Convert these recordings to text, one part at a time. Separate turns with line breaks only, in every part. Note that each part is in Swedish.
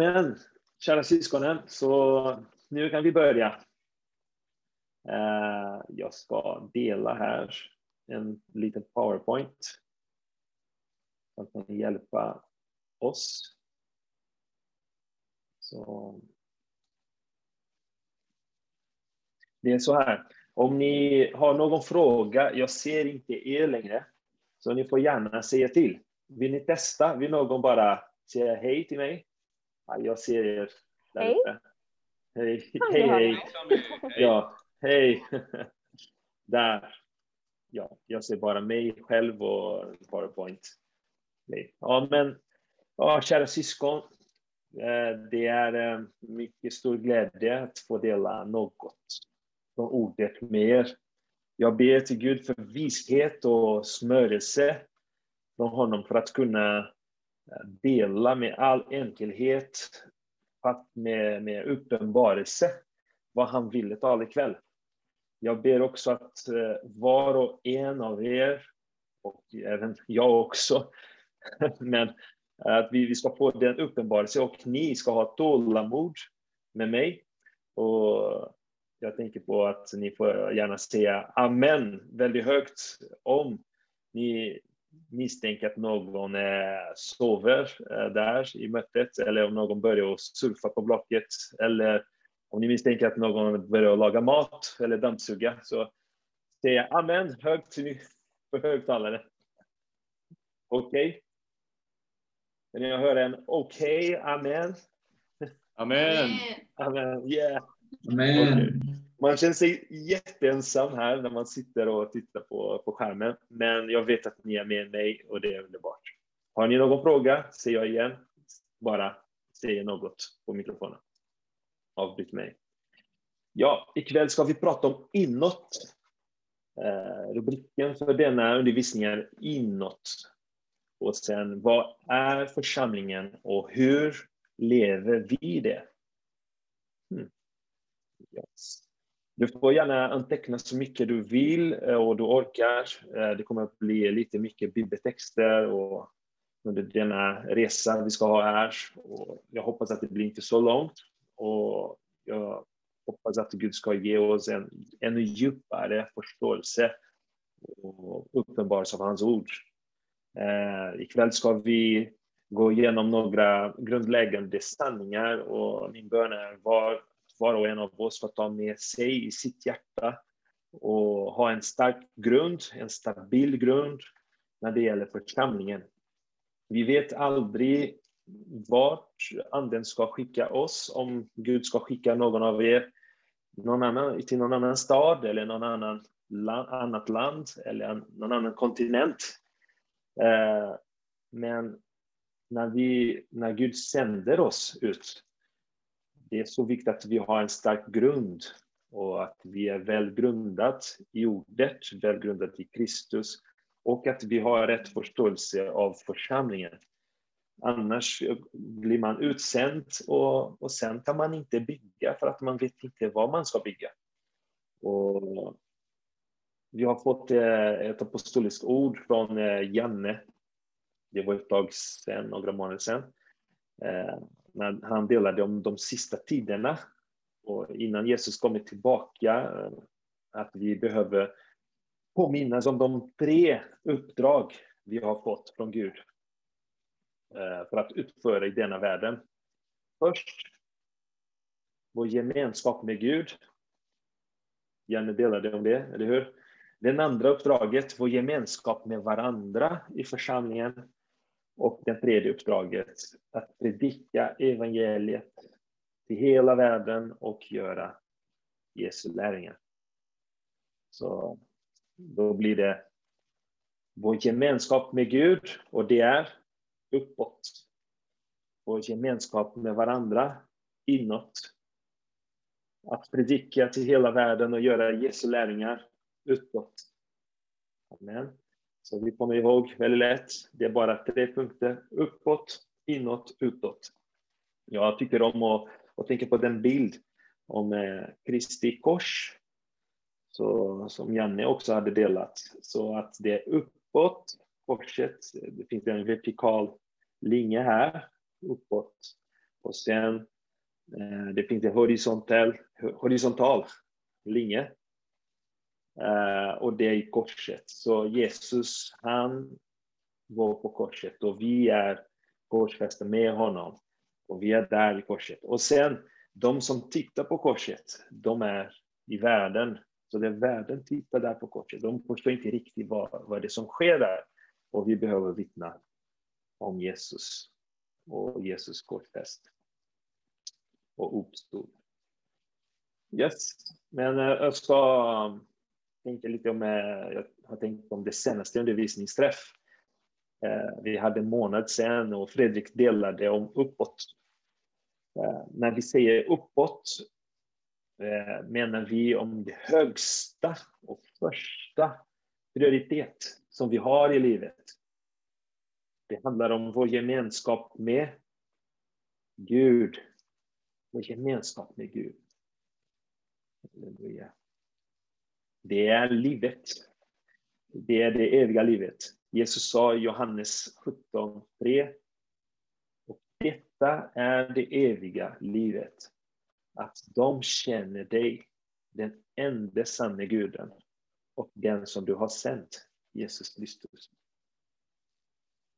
Amen. Kära syskonen, så nu kan vi börja. Eh, jag ska dela här en liten powerpoint som kan hjälpa oss. Så. Det är så här, om ni har någon fråga, jag ser inte er längre, så ni får gärna säga till. Vill ni testa? Vill någon bara säga hej till mig? Ja, jag ser er där
Hej.
uppe. Hej, hej, hej. Ja, hej. Där. Ja, jag ser bara mig själv och PowerPoint. Ja, men ja, kära syskon. eh, Det är eh, mycket stor glädje att få dela något från ordet med er. Jag ber till Gud för vishet och smörelse från honom för att kunna dela med all enkelhet, fast med, med uppenbarelse, vad han ville tala ikväll. Jag ber också att eh, var och en av er, och även jag också, men eh, att vi, vi ska få den uppenbarelse och ni ska ha tålamod med mig. Och jag tänker på att ni får gärna säga amen väldigt högt om ni misstänker att någon eh, sover eh, där i mötet eller om någon börjar surfa på blocket eller om ni misstänker att någon börjar laga mat eller dammsuga så säg amen högt till- på högtalare. Okej? Kan jag höra en okej, amen?
Amen.
Amen, yeah.
Amen.
Okej. Man känner sig jätteensam här när man sitter och tittar på, på skärmen, men jag vet att ni är med mig och det är underbart. Har ni någon fråga, säger jag igen, bara säg något på mikrofonen. Avbryt mig. Ja, ikväll ska vi prata om inåt. Eh, rubriken för denna undervisning är inåt. Och sen, vad är församlingen och hur lever vi det? Hmm. Yes. Du får gärna anteckna så mycket du vill eh, och du orkar. Eh, det kommer att bli lite mycket bibeltexter och under denna resa vi ska ha här. Och jag hoppas att det blir inte så långt. Och jag hoppas att Gud ska ge oss en ännu djupare förståelse och uppenbarelse av hans ord. Eh, ikväll ska vi gå igenom några grundläggande sanningar och min bön är var, var och en av oss får ta med sig i sitt hjärta och ha en stark grund, en stabil grund när det gäller församlingen. Vi vet aldrig vart anden ska skicka oss, om Gud ska skicka någon av er någon annan, till någon annan stad eller någon annan land, annat land eller någon annan kontinent. Eh, men när, vi, när Gud sänder oss ut, det är så viktigt att vi har en stark grund och att vi är välgrundat i ordet, välgrundat i Kristus och att vi har rätt förståelse av församlingen. Annars blir man utsänd och, och sen kan man inte bygga för att man vet inte vad man ska bygga. Och vi har fått eh, ett apostoliskt ord från eh, Janne. Det var ett tag sedan, några månader sedan. Eh, när han delade om de sista tiderna. Och innan Jesus kommer tillbaka, eh, att vi behöver påminnas om de tre uppdrag vi har fått från Gud eh, för att utföra i denna världen. Först, vår gemenskap med Gud. Janne delade om det, eller hur? Det andra uppdraget, vår gemenskap med varandra i församlingen. Och det tredje uppdraget, att predika evangeliet till hela världen och göra Jesu lärjungar. Så då blir det vår gemenskap med Gud och det är uppåt. Vår gemenskap med varandra inåt. Att predika till hela världen och göra Jesu lärjungar utåt. Amen. Så vi kommer ihåg väldigt lätt, det är bara tre punkter. Uppåt, inåt, utåt. Jag tycker om att, att tänka på den bild om eh, Kristi kors, så, som Janne också hade delat. Så att det är uppåt, korset, det finns en vertikal linje här, uppåt. Och sen eh, det finns en horisontal, horisontal linje. Eh, och det är i korset. Så Jesus, han var på korset och vi är korsfästa med honom. Och vi är där i korset. Och sen, de som tittar på korset, de är i världen. Så det världen tittar där på korset, de förstår inte riktigt vad, vad det är som sker där. Och vi behöver vittna om Jesus och Jesus korsfäst och uppstod. Yes, men eh, jag ska tänker lite om, eh, jag har tänkt om det senaste undervisningsträff. Eh, vi hade en månad sedan och Fredrik delade om uppåt. Eh, när vi säger uppåt menar vi om det högsta och första prioritet som vi har i livet. Det handlar om vår gemenskap med Gud. Vår gemenskap med Gud. Halleluja. Det är livet. Det är det eviga livet. Jesus sa i Johannes 17.3 och detta är det eviga livet. Att de känner dig, den enda sanne guden och den som du har sänt, Jesus Kristus.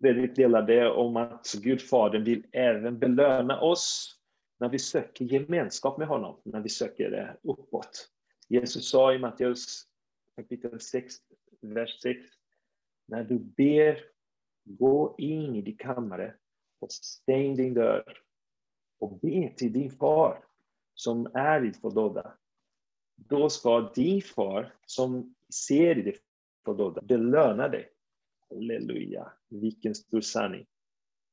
Fredrik delade om att Gud Fadern vill även belöna oss när vi söker gemenskap med honom, när vi söker det uppåt. Jesus sa i Matteus kapitel 6, vers 6, när du ber, gå in i din kammare och stäng din dörr och be till din far som är i fördolda. Då ska din far som ser i det fördolda belöna dig. Halleluja, vilken stor sanning.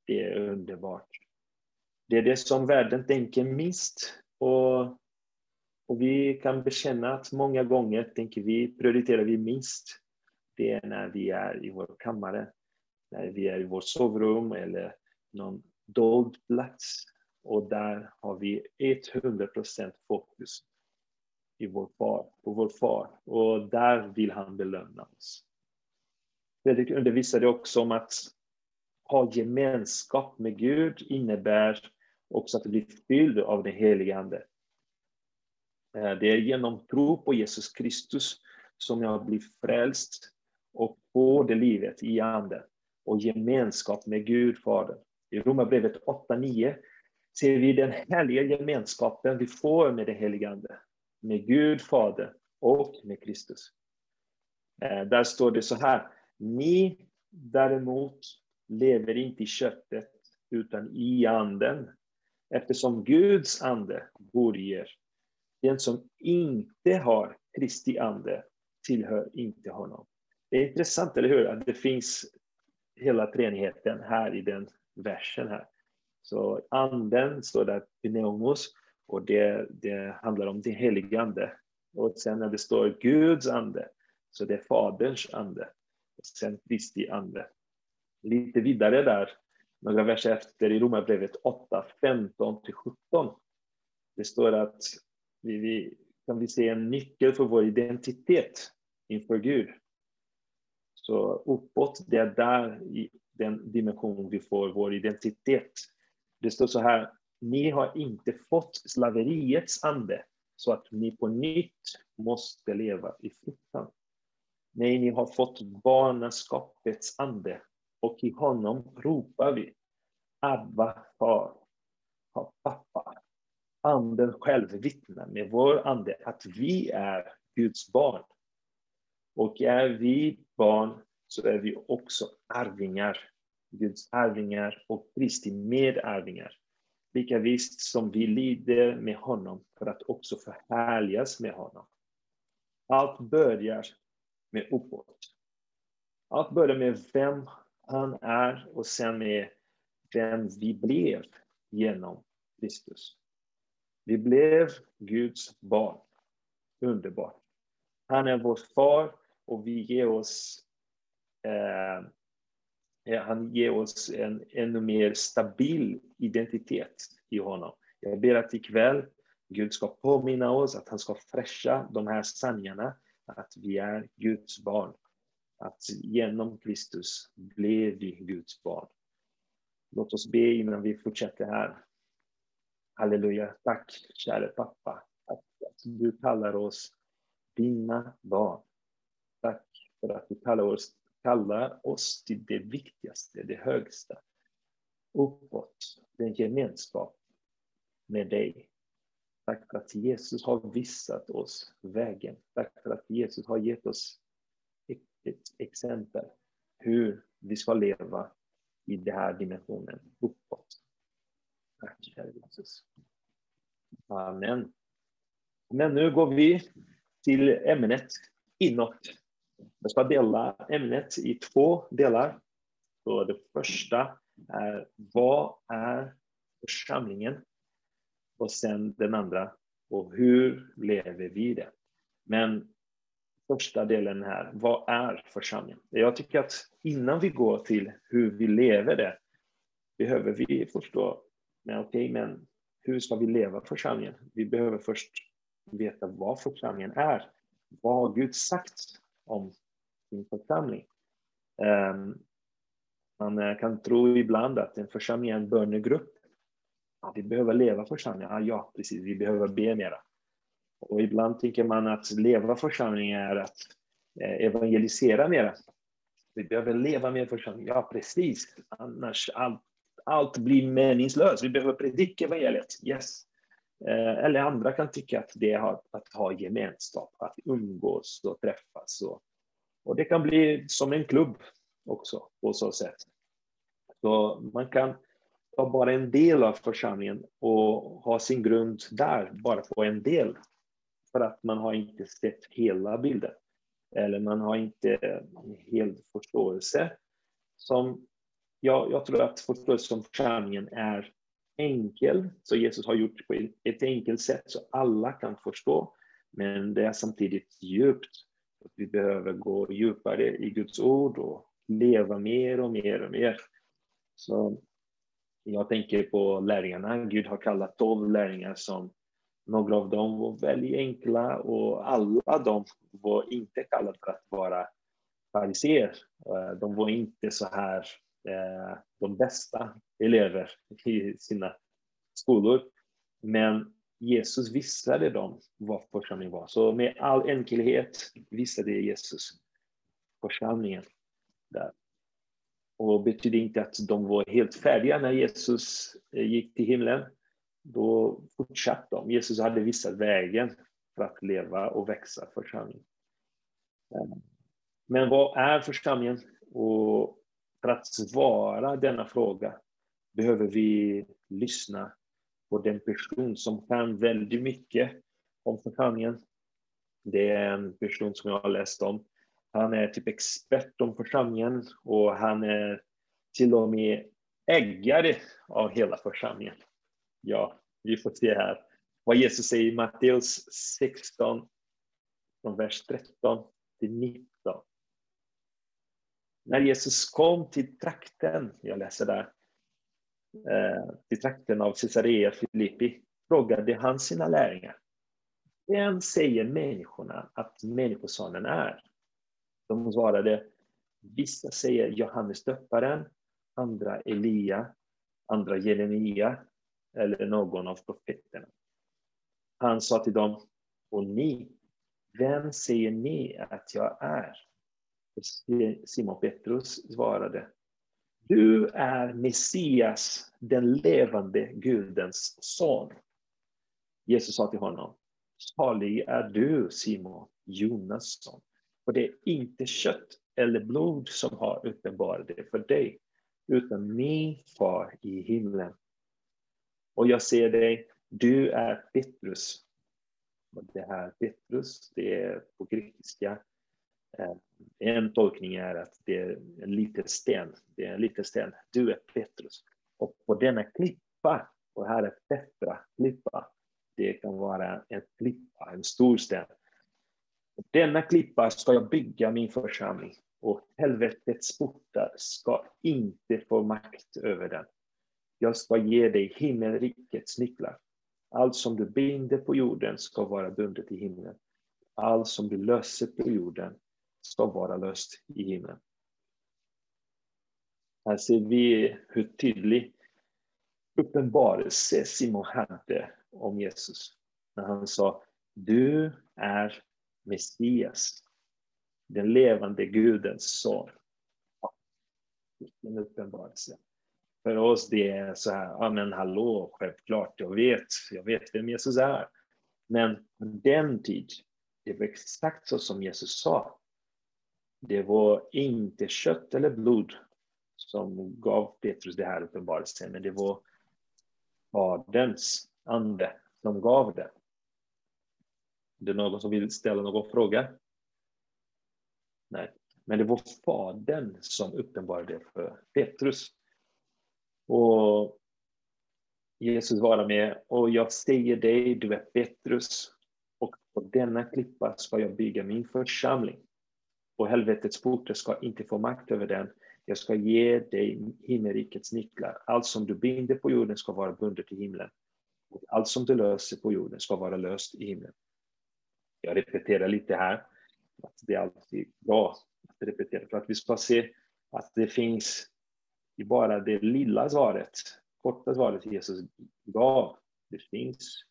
Det är underbart. Det är det som världen tänker minst. Och, och vi kan bekänna att många gånger tänker vi, prioriterar vi minst. Det är när vi är i vår kammare, när vi är i vårt sovrum eller någon dold plats. Och där har vi 100% fokus i vår far, på vår far. Och där vill han belöna oss. Fredrik undervisade också om att ha gemenskap med Gud innebär också att bli fylld av den helige Ande. Eh, det är genom tro på Jesus Kristus som jag blir frälst och får det livet i Anden och gemenskap med Gud Fadern. I Romarbrevet 8.9 ser vi den härliga gemenskapen vi får med den helige Ande, med Gud Fader och med Kristus. Eh, där står det så här, ni däremot lever inte i köttet utan i anden eftersom Guds ande bor i er. Den som inte har Kristi ande tillhör inte honom. Det är intressant, eller hur? Att det finns hela treenigheten här i den versen här. Så anden står där, pneumos, och det, det handlar om den helige ande. Och sen när det står Guds ande, så det är Faderns ande. Och sen Kristi ande. Lite vidare där några verser efter i Romarbrevet 8, 15-17. Det står att vi, vi kan vi se en nyckel för vår identitet inför Gud. Så uppåt, det är där i den dimension vi får vår identitet. Det står så här, ni har inte fått slaveriets ande så att ni på nytt måste leva i fruktan. Nej, ni har fått barnaskapets ande och i honom ropar vi Abba, far, pappa. Anden själv vittnar med vår ande att vi är Guds barn. Och är vi barn så är vi också arvingar. Guds arvingar och Kristi medarvingar. Lika visst som vi lider med honom för att också förhärligas med honom. Allt börjar med uppåt. Allt börjar med vem han är och sen med vem vi blev genom Kristus. Vi blev Guds barn. Underbart. Han är vår far och vi ger oss eh, eh, han ger oss en ännu mer stabil identitet i honom. Jag ber att ikväll Gud ska påminna oss, att han ska fräscha de här sanningarna, att vi är Guds barn. Att genom Kristus blev vi Guds barn. Låt oss be innan vi fortsätter här. Halleluja. Tack, käre pappa, att du kallar oss dina barn. Tack för att du kallar oss, kallar oss till det viktigaste, det högsta. Uppåt, den gemenskap med dig. Tack för att Jesus har visat oss vägen. Tack för att Jesus har gett oss ett exempel hur vi ska leva i den här dimensionen uppåt. Tack kära Jesus. Amen. Men nu går vi till ämnet inåt. Jag ska dela ämnet i två delar. Så det första är vad är församlingen? Och sen den andra, och hur lever vi det? Men första delen här, vad är församlingen? Jag tycker att innan vi går till hur vi lever det, behöver vi förstå, men okej, okay, men hur ska vi leva församlingen? Vi behöver först veta vad församlingen är. Vad har Gud sagt om sin församling? Um, man eh, kan tro ibland att en församling är en bönegrupp. Ja, vi behöver leva församlingen. Ja, ah, ja, precis, vi behöver be mera. Och ibland tänker man att leva församlingen är att eh, evangelisera mera. Vi behöver leva med församling. Ja, precis. Annars allt, allt blir meningslöst. Vi behöver predika evangeliet. Yes. Eh, eller andra kan tycka att det är att ha gemenskap, att umgås och träffas. Och, och det kan bli som en klubb också på så sätt. Så man kan ta bara en del av församlingen och ha sin grund där, bara på en del. För att man har inte sett hela bilden. Eller man har inte en hel förståelse. Som, jag, jag tror att förståelsen om församlingen är enkel, så Jesus har gjort det på ett enkelt sätt så alla kan förstå. Men det är samtidigt djupt. Vi behöver gå djupare i Guds ord och leva mer och mer och mer. Så jag tänker på lärjungarna. Gud har kallat tolv lärjungar som några av dem var väldigt enkla och alla de var inte kallade för att vara fariséer. Eh, de var inte så här Eh, de bästa elever i sina skolor. Men Jesus visade dem vad församlingen var. Så med all enkelhet visade Jesus församlingen där. Och betyder inte att de var helt färdiga när Jesus eh, gick till himlen. Då fortsatte de. Jesus hade visat vägen för att leva och växa församlingen. Eh, men vad är församlingen? Och för att svara denna fråga behöver vi lyssna på den person som kan väldigt mycket om församlingen. Det är en person som jag har läst om. Han är typ expert om församlingen och han är till och med ägare av hela församlingen. Ja, vi får se här vad Jesus säger i Matteus 16, från vers 13 till 19. När Jesus kom till trakten, jag läser där, eh, till trakten av Caesarea Filippi, frågade han sina lärjungar. Vem säger människorna att Människosonen är? De svarade, vissa säger Johannes döparen, andra Elia, andra Jeremia eller någon av profeterna. Han sa till dem, och ni, vem säger ni att jag är? Simon Petrus svarade, du är Messias, den levande Gudens son. Jesus sa till honom, salig är du Simon, Jonas son. För det är inte kött eller blod som har uppenbarat det för dig, utan min far i himlen. Och jag säger dig, du är Petrus. Och det här Petrus, det är på grekiska. Eh, en tolkning är att det är en liten sten. Det är en liten sten. Du är Petrus. Och på denna klippa, och här är Petra, klippa. Det kan vara en klippa, en stor sten. På denna klippa ska jag bygga min församling och helvetets portar ska inte få makt över den. Jag ska ge dig himmelrikets nycklar. Allt som du binder på jorden ska vara bundet i himlen. Allt som du löser på jorden ska vara löst i himlen. Här ser vi hur tydlig uppenbarelse Simon hade om Jesus. När han sa, du är Messias, den levande Gudens son. Vilken uppenbarelse. För oss det är så här, ja men hallå, självklart, jag vet, jag vet vem Jesus är. Men den tid, det var exakt så som Jesus sa. Det var inte kött eller blod som gav Petrus det här uppenbarelsen, men det var Faderns ande som gav det. Är det någon som vill ställa någon fråga? Nej, men det var Fadern som uppenbarade det för Petrus. Och Jesus var med och jag säger dig, du är Petrus och på denna klippa ska jag bygga min församling. Och helvetets portar ska inte få makt över den. Jag ska ge dig himmelrikets nycklar. Allt som du binder på jorden ska vara bundet i himlen. Och allt som du löser på jorden ska vara löst i himlen. Jag repeterar lite här. Att det är alltid bra att repetera för att vi ska se att det finns i bara det lilla svaret, korta svaret Jesus gav. Det finns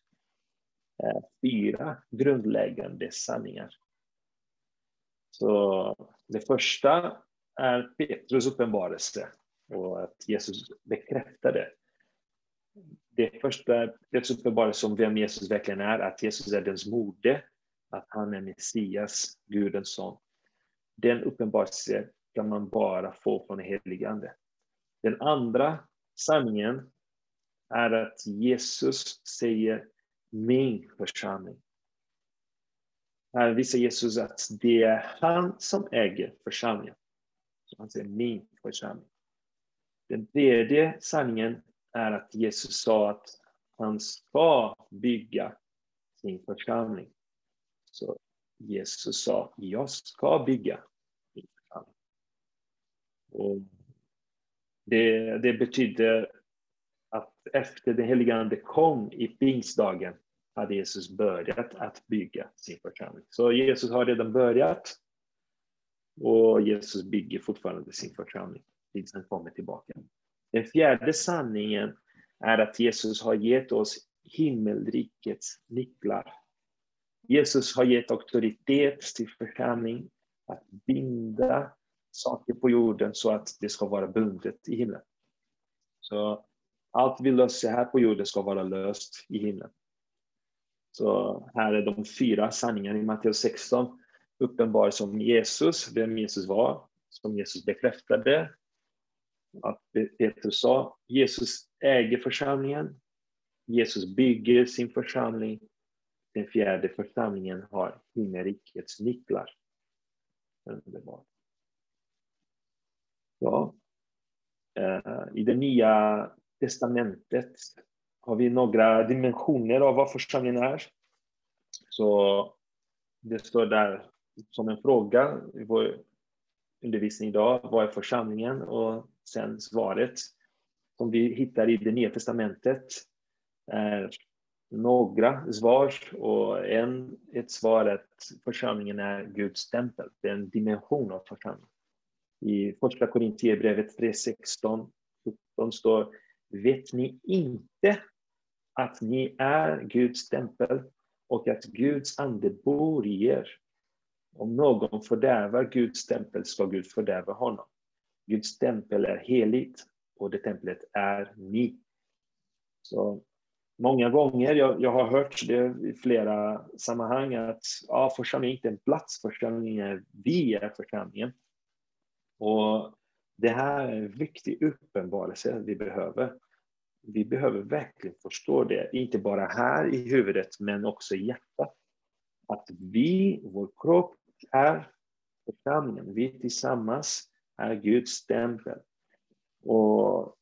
eh, fyra grundläggande sanningar. Så det första är Petrus uppenbarelse och att Jesus bekräftar Det Det första är Petrus uppenbarelse om vem Jesus verkligen är, att Jesus är dens mode, att han är Messias, Gudens son. Den uppenbarelse kan man bara få från den helige Ande. Den andra sanningen är att Jesus säger min församling. Här visar Jesus att det är han som äger församlingen. Så han säger min församling. Den tredje sanningen är att Jesus sa att han ska bygga sin församling. Så Jesus sa, jag ska bygga min församling. Och det, det betyder att efter den helige Ande kom i pingstdagen hade Jesus börjat att bygga sin församling. Så Jesus har redan börjat och Jesus bygger fortfarande sin församling tills han kommer tillbaka. Den fjärde sanningen är att Jesus har gett oss himmelrikets nycklar. Jesus har gett auktoritet till församling att binda saker på jorden så att det ska vara bundet i himlen. Så allt vi löser här på jorden ska vara löst i himlen. Så här är de fyra sanningarna i Matteus 16 uppenbar som Jesus, vem Jesus var, som Jesus bekräftade. Att Petrus sa, Jesus äger församlingen. Jesus bygger sin församling. Den fjärde församlingen har himmelrikets nycklar. Underbart. Ja. Eh, I det nya testamentet har vi några dimensioner av vad församlingen är. Så det står där som en fråga i vår undervisning idag. Vad är församlingen? Och sen svaret som vi hittar i det nya testamentet är några svar och en, ett svar är att församlingen är Guds tempel. Det är en dimension av församlingen. I första Korintierbrevet 3.16 17 står Vet ni inte att ni är Guds tempel och att Guds ande bor i er? Om någon fördärvar Guds tempel ska Gud fördärva honom. Guds tempel är heligt och det templet är ni. Så många gånger, jag, jag har hört det i flera sammanhang, att ja, församlingen är inte en plats, församlingen är vi är församlingen. Och det här är en viktig uppenbarelse vi behöver. Vi behöver verkligen förstå det, inte bara här i huvudet, men också i hjärtat. Att vi, vår kropp, är församlingen. Vi tillsammans är Guds stämpel. Och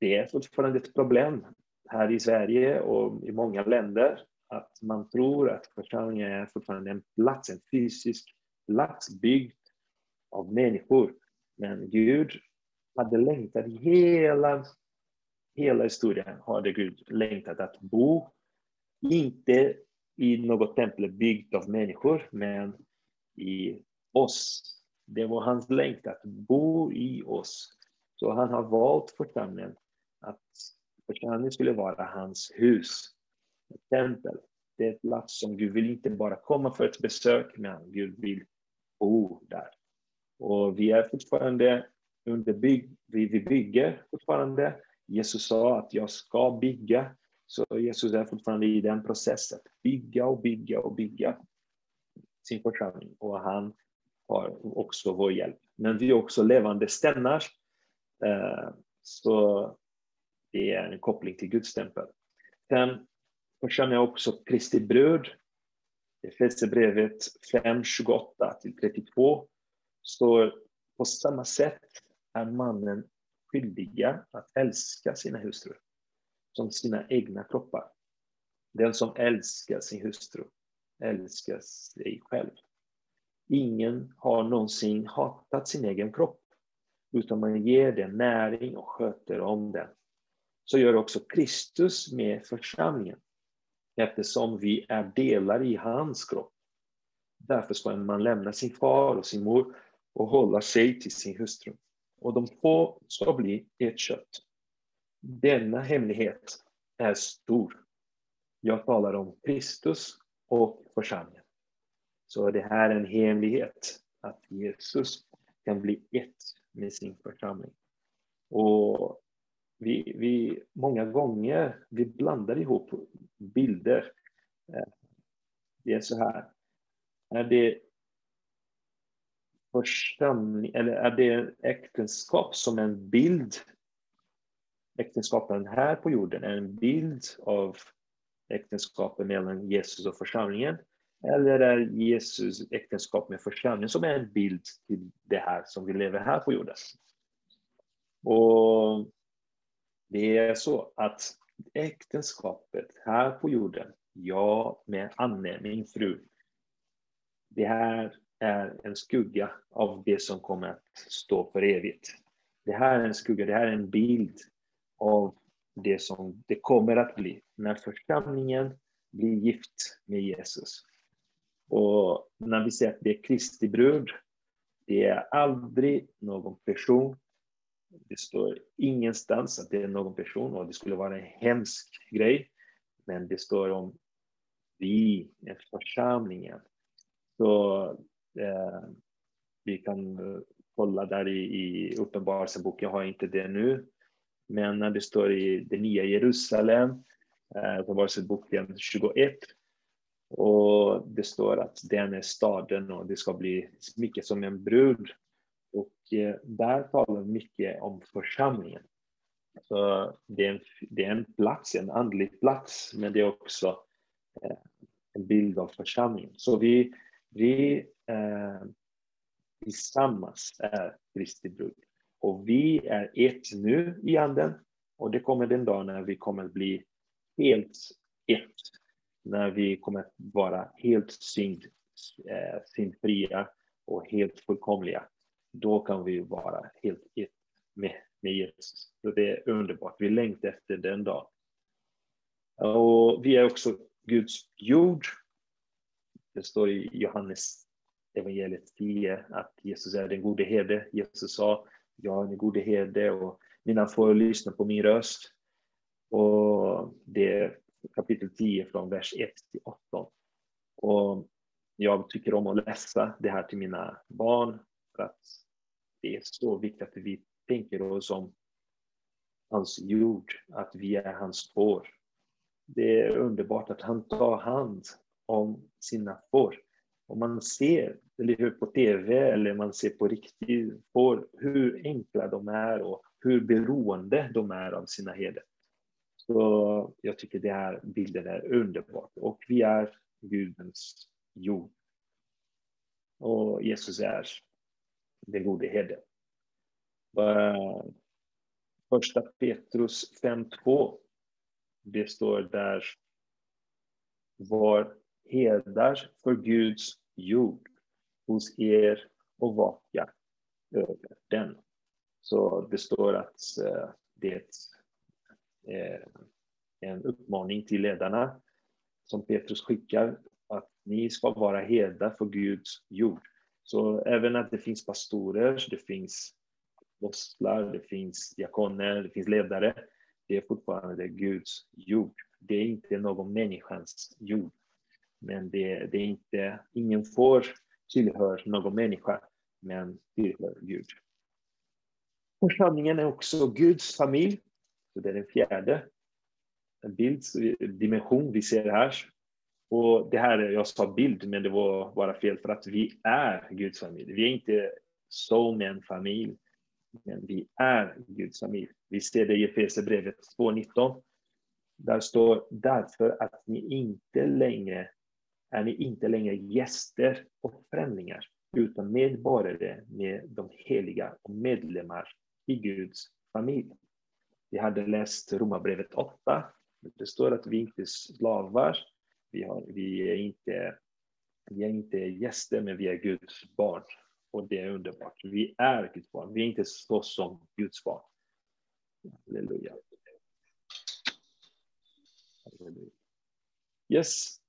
det är fortfarande ett problem här i Sverige och i många länder att man tror att församlingen är fortfarande en plats, en fysisk plats byggd av människor. Men Gud hade längtat hela, hela historien, hade Gud längtat att bo, inte i något tempel byggt av människor, men i oss. Det var hans längtan att bo i oss. Så han har valt församlingen att Församlingen skulle vara hans hus, ett tempel. Det är ett plats som Gud vill inte bara komma för ett besök, men Gud vill bo där. Och vi är fortfarande under bygg, vi, vi bygger fortfarande. Jesus sa att jag ska bygga. Så Jesus är fortfarande i den processen. Bygga och bygga och bygga sin församling. Och han har också vår hjälp. Men vi är också levande stenar. Eh, så det är en koppling till Guds tempel. Sen församlingen är också Kristi bröd. Efesierbrevet 5, 28 till 32 står på samma sätt är mannen skyldiga att älska sina hustrur som sina egna kroppar. Den som älskar sin hustru älskar sig själv. Ingen har någonsin hatat sin egen kropp, utan man ger den näring och sköter om den. Så gör också Kristus med församlingen, eftersom vi är delar i hans kropp. Därför ska en man lämna sin far och sin mor och hålla sig till sin hustru. Och de två ska bli ett kött. Denna hemlighet är stor. Jag talar om Kristus och församlingen. Så det här är en hemlighet, att Jesus kan bli ett med sin församling. Och vi, vi, många gånger vi blandar ihop bilder. Eh, det är så här. Är det församling, eller är det äktenskap som en bild? Äktenskapen här på jorden är en bild av äktenskapet mellan Jesus och församlingen? Eller är Jesus äktenskap med församlingen som är en bild till det här som vi lever här på jorden? Och det är så att äktenskapet här på jorden, jag med Anne, min fru, det här är en skugga av det som kommer att stå för evigt. Det här är en skugga, det här är en bild av det som det kommer att bli när församlingen blir gift med Jesus. Och när vi säger att det är Kristi brud, det är aldrig någon person. Det står ingenstans att det är någon person och det skulle vara en hemsk grej. Men det står om vi, församlingen. Så eh, vi kan eh, kolla där i, i Uppenbarelseboken, jag har inte det nu. Men när det står i det nya Jerusalem, eh, Uppenbarelseboken 21, och det står att den är staden och det ska bli mycket som en brud. Och eh, där talar mycket om församlingen. Så det, är en, det är en plats, en andlig plats, men det är också eh, en bild av församlingen. Så vi, vi eh, tillsammans är Kristi brud. Och vi är ett nu i anden. Och det kommer den dag när vi kommer att bli helt ett när vi kommer att vara helt synd, eh, syndfria och helt fullkomliga, då kan vi vara helt ett med, med Jesus. Så det är underbart. Vi längtar efter den dagen. Och vi är också Guds jord. Det står i Johannes evangeliet 10 att Jesus är den gode herde. Jesus sa, jag är den gode herde och mina får lyssna på min röst. Och det kapitel 10 från vers 1 till 18. Och jag tycker om att läsa det här till mina barn för att det är så viktigt att vi tänker oss som hans jord, att vi är hans får. Det är underbart att han tar hand om sina får. Och man ser, eller hur, på TV eller man ser på riktigt får, hur enkla de är och hur beroende de är av sina herdar. Så jag tycker den här bilden är underbar. Och vi är Gudens jord. Och Jesus är den gode herden. Första Petrus 5.2. Det står där. Var herdar för Guds jord hos er och vaka över den. Så det står att eh, det är en uppmaning till ledarna som Petrus skickar att ni ska vara herdar för Guds jord. Så även att det finns pastorer, det finns apostlar, det finns diakoner, det finns ledare. det är fortfarande Guds jord. Det är inte någon människans jord. Men det, det är inte, ingen får tillhör någon människa, men tillhör Gud. Församlingen är också Guds familj. Så det är den fjärde bild, dimension vi ser här. Och det här, jag sa bild, men det var bara fel för att vi är Guds familj. Vi är inte som en familj, men vi är Guds familj. Vi ser det i Efesierbrevet 2.19. Där står därför att ni inte längre är ni inte längre gäster och främlingar, utan medborgare med de heliga och medlemmar i Guds familj. Vi hade läst Romarbrevet 8. Det står att vi inte är slavar, vi, har, vi, är inte, vi är inte gäster, men vi är Guds barn. Och det är underbart. Vi är Guds barn. Vi är inte så som Guds barn. Halleluja. Halleluja. Yes.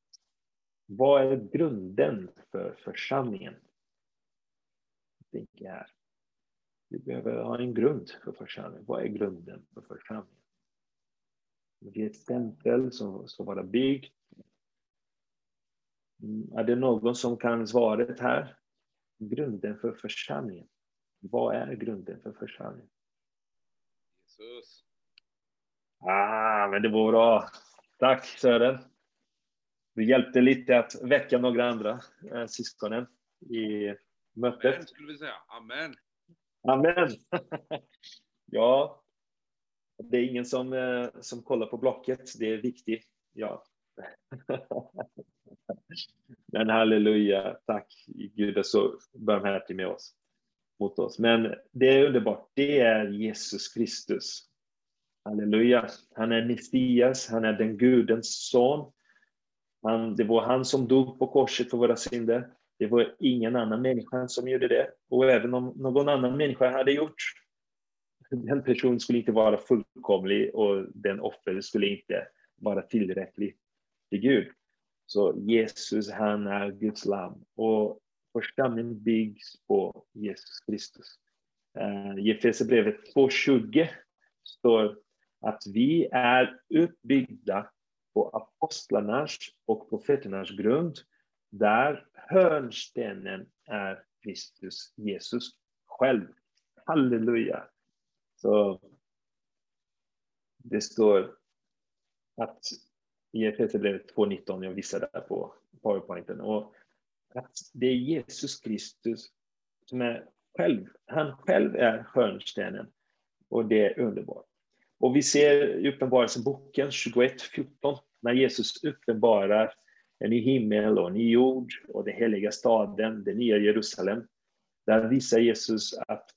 Vad är grunden för församlingen? Tänker här. Vi behöver ha en grund för församlingen. Vad är grunden för församlingen? Det är ett tempel som ska vara byggt. Mm, är det någon som kan svaret här? Grunden för församlingen. Vad är grunden för församlingen?
Jesus.
Ah, men det var bra. Tack Sören. Du hjälpte lite att väcka några andra eh, syskonen i mötet.
Amen, skulle vi säga. Amen.
Amen. ja, det är ingen som, eh, som kollar på blocket. Det är viktigt. Ja. Men halleluja, tack. Gud är så barmhärtig med oss, mot oss. Men det är underbart. Det är Jesus Kristus. Halleluja. Han är Messias, han är den Gudens son. Han, det var han som dog på korset för våra synder. Det var ingen annan människa som gjorde det. Och även om någon annan människa hade gjort, den personen skulle inte vara fullkomlig och den offer skulle inte vara tillräcklig till Gud. Så Jesus, han är Guds lamm. Och församlingen byggs på Jesus Kristus. Uh, I Efesierbrevet 2.20 står att vi är uppbyggda på apostlarnas och profeternas grund, där hörnstenen är Kristus Jesus själv. Halleluja! Så det står att i Efesierbrevet 2.19, jag visar det på powerpointen, och att det är Jesus Kristus som är själv, han själv är hörnstenen och det är underbart. Och vi ser i Uppenbarelseboken 21.14 när Jesus uppenbarar en ny himmel och en ny jord och den heliga staden, det nya Jerusalem. Där visar Jesus att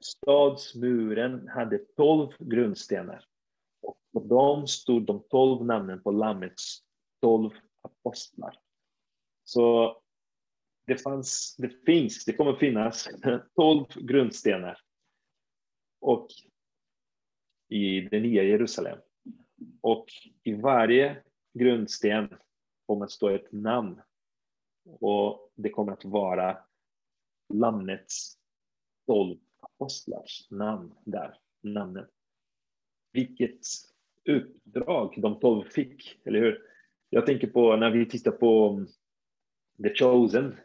stadsmuren hade tolv grundstenar. Och på dem stod de tolv namnen på Lammets tolv apostlar. Så det, fanns, det finns, det kommer finnas tolv grundstenar. Och i det nya Jerusalem. Och i varje grundsten kommer att stå ett namn. Och det kommer att vara Lammets tolv apostlars namn där, namnen. Vilket uppdrag de tolv fick, eller hur? Jag tänker på när vi tittar på um, The Chosen.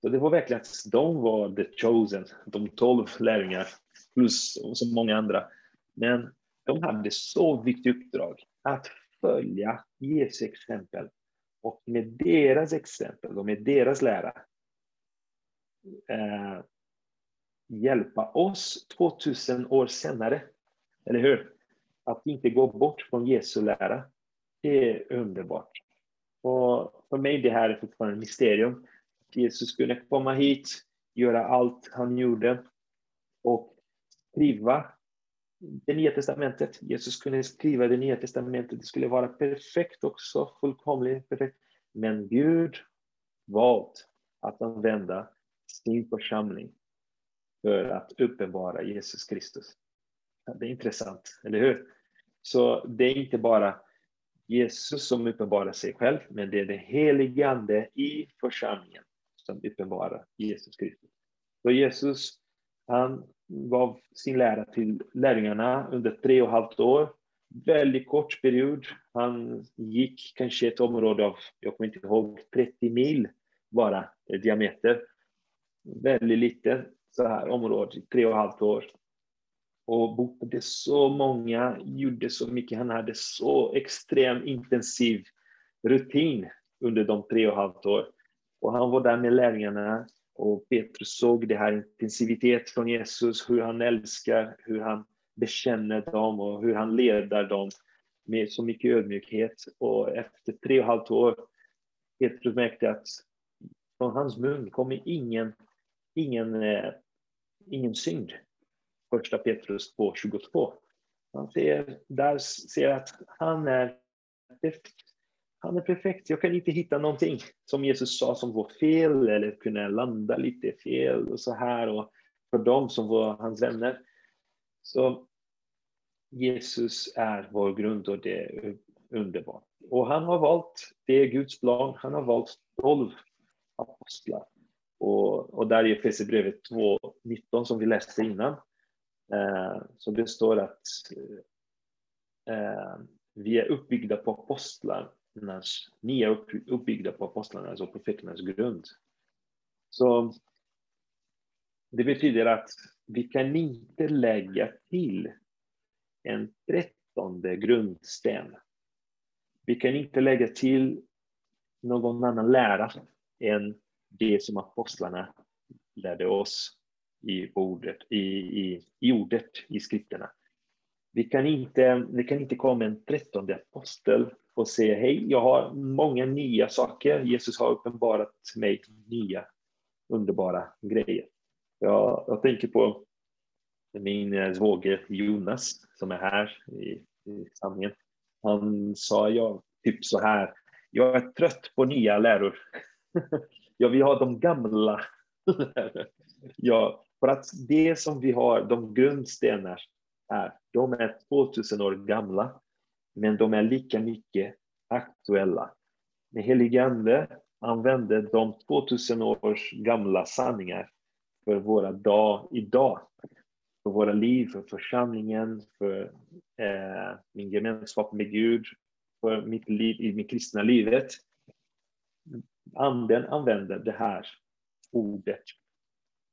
Så det var verkligen att de var the chosen, de tolv lärjungar, plus så många andra. Men de hade så viktigt uppdrag att följa Jesu exempel och med deras exempel och med deras lära eh, hjälpa oss 2000 år senare. Eller hur? Att inte gå bort från Jesu lära. Det är underbart. Och för mig det här är fortfarande ett mysterium. Jesus skulle komma hit, göra allt han gjorde och skriva det nya testamentet. Jesus kunde skriva det nya testamentet. Det skulle vara perfekt också, fullkomligt perfekt. Men Gud valt att använda sin församling för att uppenbara Jesus Kristus. Det är intressant, eller hur? Så det är inte bara Jesus som uppenbarar sig själv, men det är den helige Ande i församlingen som uppenbarar Jesus Kristus. Så Jesus, han gav sin lära till lärjungarna under tre och ett halvt år. väldigt kort period. Han gick kanske ett område av, jag kommer inte ihåg, 30 mil bara i diameter. Väldigt litet så här område, tre och ett halvt år. Och botade så många, gjorde så mycket. Han hade så extremt intensiv rutin under de tre och ett halvt år. Och han var där med lärjungarna och Petrus såg det här intensivitet från Jesus, hur han älskar, hur han bekänner dem och hur han leder dem med så mycket ödmjukhet. Och efter tre och ett halvt år, Petrus märkte att från hans mun kommer ingen, ingen, eh, ingen synd. Första Petrus 2.22. Han ser, där ser att han är han är perfekt. Jag kan inte hitta någonting som Jesus sa som var fel eller kunde landa lite fel och så här. Och för dem som var hans vänner. Så Jesus är vår grund och det är underbart. Och han har valt, det är Guds plan, han har valt tolv apostlar. Och, och där i Efesierbrevet 2.19 som vi läste innan, eh, så det står att eh, eh vi är uppbyggda på apostlar ni är uppbyggda på apostlarnas och profeternas grund. Så det betyder att vi kan inte lägga till en trettonde grundsten. Vi kan inte lägga till någon annan lära än det som apostlarna lärde oss i ordet, i, i, i ordet, i skrifterna. Vi kan inte, det kan inte komma en trettonde apostel och säga hej, jag har många nya saker. Jesus har uppenbarat mig nya underbara grejer. Jag, jag tänker på min eh, svåger Jonas som är här i, i samlingen. Han sa ja, typ så här. Jag är trött på nya läror. jag vill ha de gamla. ja, för att det som vi har, de grundstenar, är, de är 2000 år gamla men de är lika mycket aktuella. Den helige Ande använder de 2000 års gamla sanningar för våra dag idag. För våra liv, för församlingen, för eh, min gemenskap med Gud, för mitt liv i det kristna livet. Anden använder det här ordet.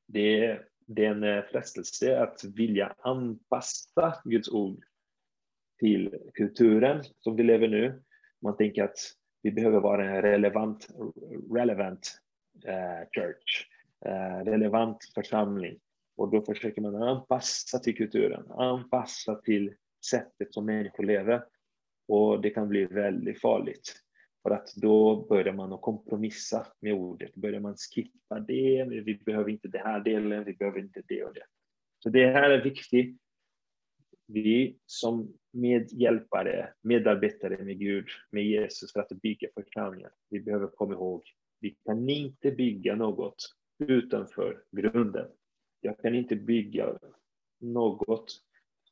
Det är, det är en eh, frestelse att vilja anpassa Guds ord till kulturen som vi lever nu. Man tänker att vi behöver vara en relevant, relevant uh, church, uh, relevant församling. Och då försöker man anpassa till kulturen, anpassa till sättet som människor lever. Och det kan bli väldigt farligt. För att då börjar man att kompromissa med ordet. Börjar man skippa det, vi behöver inte den här delen, vi behöver inte det och det. Så det här är viktigt vi som medhjälpare, medarbetare med Gud, med Jesus för att bygga församlingen, vi behöver komma ihåg, vi kan inte bygga något utanför grunden. Jag kan inte bygga något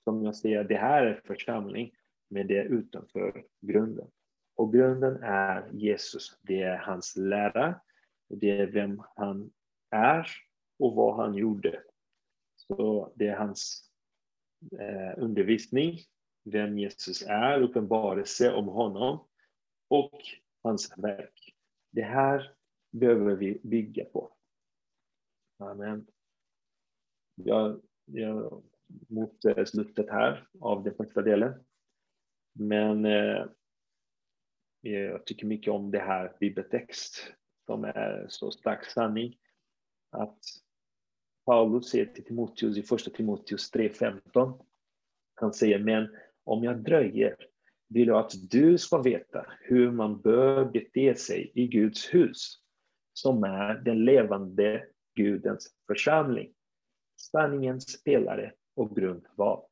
som jag säger, det här är församling, men det är utanför grunden. Och grunden är Jesus, det är hans lära, det är vem han är och vad han gjorde. Så det är hans eh, undervisning, vem Jesus är, uppenbarelse om honom och hans verk. Det här behöver vi bygga på. Amen. Jag, jag mot eh, slutet här av den första delen. Men eh, jag tycker mycket om det här bibeltext som är så stark sanning. Att Paulus säger till Timoteus i första Timoteus 3.15. Han säger, men om jag dröjer vill jag att du ska veta hur man bör bete sig i Guds hus, som är den levande Gudens församling, sanningens pelare och grundval.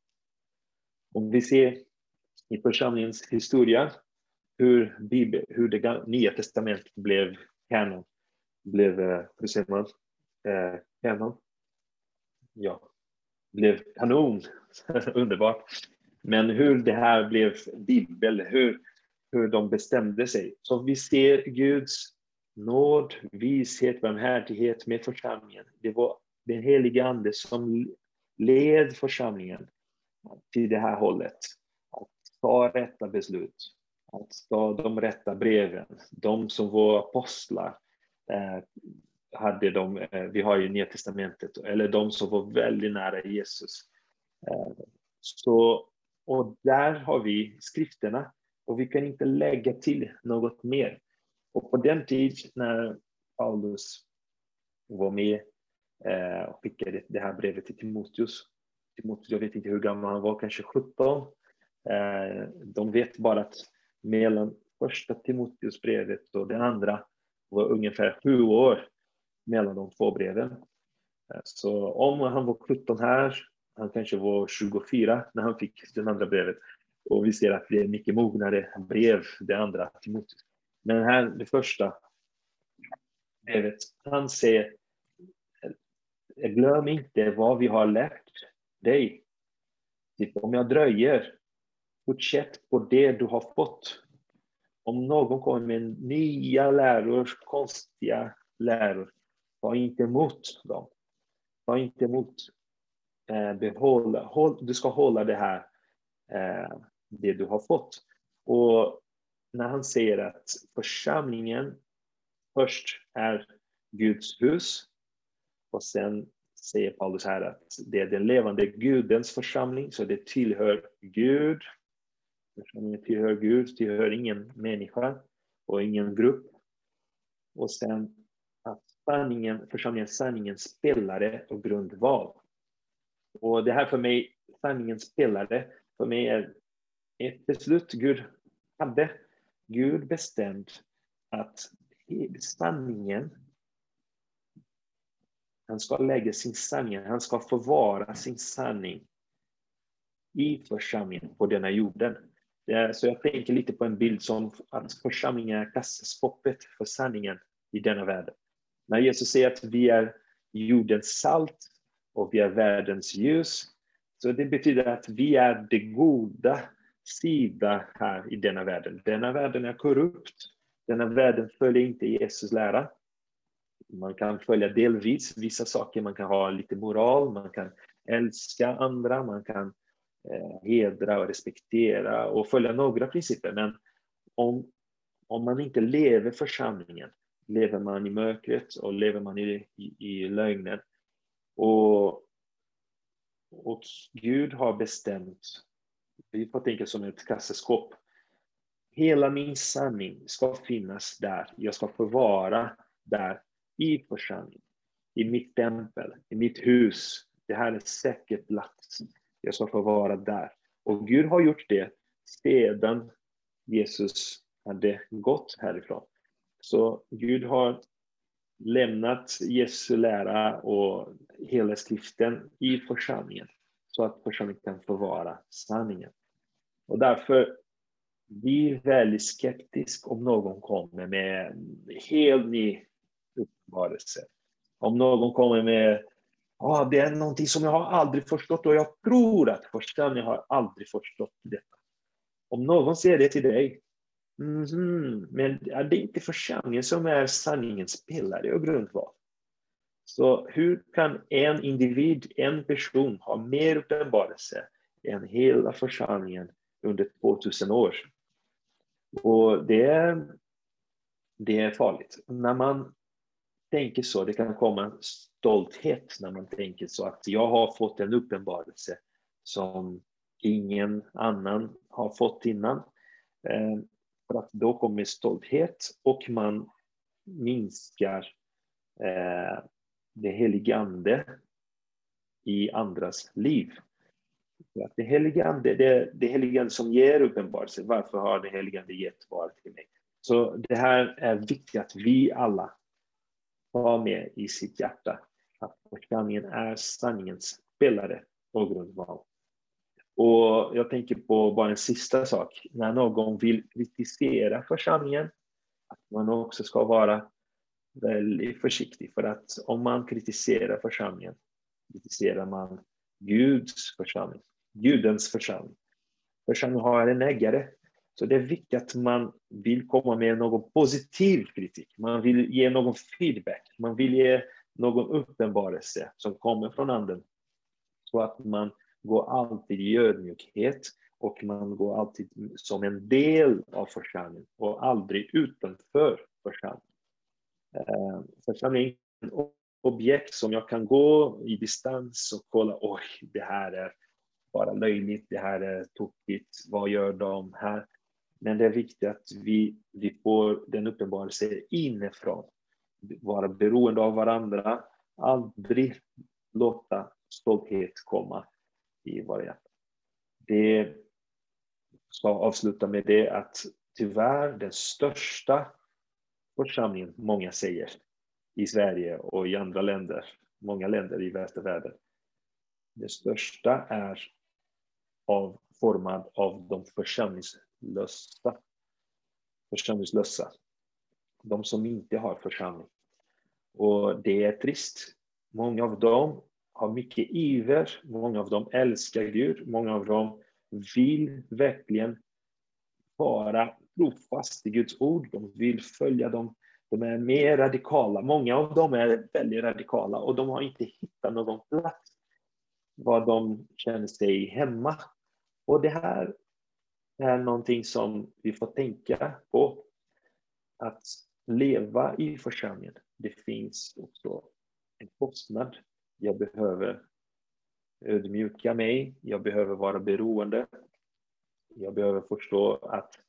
Om vi ser i församlingens historia hur, Bibel, hur det nya testamentet blev kanon, blev, eh, hur säger man, eh, kanon, ja, blev kanon. Underbart. Men hur det här blev bibel, hur, hur de bestämde sig. Så vi ser Guds nåd, vishet, barmhärtighet med församlingen. Det var den helige Ande som led församlingen till det här hållet. Att ta rätta beslut, att ta de rätta breven. De som var apostlar eh, hade de, eh, vi har ju Nya Testamentet, eller de som var väldigt nära Jesus. Eh, så, och där har vi skrifterna och vi kan inte lägga till något mer. Och på den tid när Paulus var med eh, och skickade det här brevet till Timoteus. Timoteus, jag vet inte hur gammal han var, kanske 17. Eh, de vet bara att mellan första Timoteusbrevet och det andra var ungefär sju år mellan de två breven. Eh, så om han var 17 här, han kanske var 24 när han fick det andra brevet. Och vi ser att det är mycket mognare brev, det andra Timoteus. Men här, det första brevet, han säger glöm inte vad vi har lärt dig. Typ, om jag dröjer, fortsätt på det du har fått. Om någon kommer med nya läror, konstiga läror, ta inte emot dem. Ta inte emot. Eh, behålla, håll, du ska hålla det här, eh, det du har fått. Och när han säger att församlingen först är Guds hus och sen säger Paulus här att det är den levande Gudens församling, så det tillhör Gud. Församlingen tillhör Gud, tillhör ingen människa och ingen grupp. Och sen att sanningen, församlingens sanningens spelare och grundval. Och det här för mig, sanningens spelare, för mig är ett beslut Gud hade. Gud bestämt att sanningen han ska lägga sin sanning, han ska förvara sin sanning i församlingen på denna jorden. Så jag tänker lite på en bild som att församlingen är kassaskåpet för sanningen i denna världen. När Jesus säger att vi är jordens salt och vi är världens ljus, så det betyder att vi är det goda sida här i denna världen. Denna världen är korrupt. Denna världen följer inte Jesus lära. Man kan följa delvis vissa saker, man kan ha lite moral, man kan älska andra, man kan eh, hedra och respektera och följa några principer. Men om, om man inte lever församlingen, lever man i mörkret och lever man i, i, i lögnen. Och, och Gud har bestämt, vi får tänka som ett kassaskåp, hela min sanning ska finnas där. Jag ska förvara där i församlingen, i mitt tempel, i mitt hus. Det här är säker plats. Jag ska förvara där. Och Gud har gjort det sedan Jesus hade gått härifrån. Så Gud har lämnat Jesu lära och hela skriften i församlingen så att församlingen kan förvara sanningen. Och därför blir väldigt skeptisk om någon kommer med helt ny uppenbarelse. Om någon kommer med ah, det är någonting som jag har aldrig förstått och jag tror att församlingen har aldrig förstått detta. Om någon säger det till dig, mm men det är inte församlingen som är sanningens pelare, och grundval? Så hur kan en individ, en person, ha mer uppenbarelse än hela församlingen under 2000 år? Och det är, det är farligt. När man tänker så, det kan komma stolthet när man tänker så att jag har fått en uppenbarelse som ingen annan har fått innan. Eh, för att då kommer stolthet och man minskar eh, det heligande i andras liv. Att det heligande, det, det heligande som ger uppenbarelse, varför har det heligande gett var till mig? Så det här är viktigt att vi alla har med i sitt hjärta att församlingen är sanningens spelare och grundval. Och jag tänker på bara en sista sak. När någon vill kritisera församlingen, att man också ska vara väldigt försiktig. För att om man kritiserar församlingen, kritiserar man Guds församling, Gudens församling. Församlingen har en ägare så det är viktigt att man vill komma med någon positiv kritik. Man vill ge någon feedback. Man vill ge någon uppenbarelse som kommer från anden. Så att man går alltid i ödmjukhet och man går alltid som en del av församlingen och aldrig utanför församlingen. Eh, församlingen är ett objekt som jag kan gå i distans och kolla, oj, det här är bara löjligt, det här är tokigt, vad gör de här? Men det är viktigt att vi, vi får den uppenbarelse inifrån, vara beroende av varandra, aldrig låta stolthet komma i våra hjärtan. Det ska avsluta med det att tyvärr den största församlingen, många säger, i Sverige och i andra länder, många länder i västvärlden. den största är av, formad av de församlingslösa. Församlingslösa. De som inte har församling. Och det är trist. Många av dem har mycket iver, många av dem älskar Gud, många av dem vill verkligen vara trofast i Guds ord, de vill följa dem, de är mer radikala. Många av dem är väldigt radikala och de har inte hittat någon plats var de känner sig hemma. Och det här är någonting som vi får tänka på. Att leva i församlingen, det finns också en kostnad. Jag behöver ödmjuka mig, jag behöver vara beroende. Jag behöver förstå att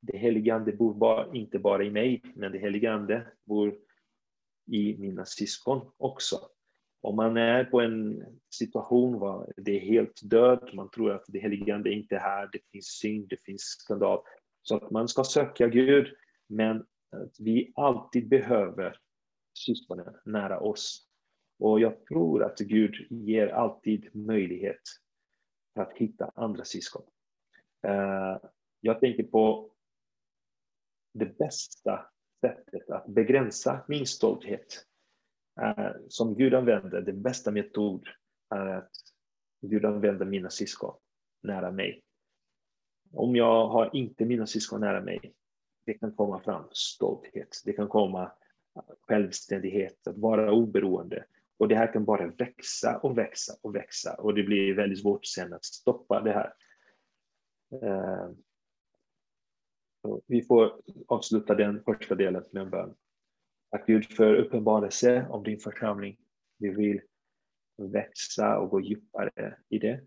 det helige Ande bor bara, inte bara i mig, men det helige Ande bor i mina syskon också. Om man är på en situation var det är helt död, man tror att det helige Ande inte är här, det finns synd, det finns skandal. Så att man ska söka Gud, men att vi alltid behöver syskonen nära oss. Och jag tror att Gud ger alltid möjlighet att hitta andra syskon. Eh, jag tänker på det bästa sättet att begränsa min stolthet eh, som Gud använder, den bästa metod är att Gud använder mina syskon nära mig. Om jag har inte mina syskon nära mig, det kan komma fram stolthet, det kan komma självständighet, att vara oberoende. Och det här kan bara växa och växa och växa och det blir väldigt svårt sen att stoppa det här. Eh, vi får avsluta den första delen med en bön. Tack Gud för uppenbarelse om din församling. Vi vill växa och gå djupare i det.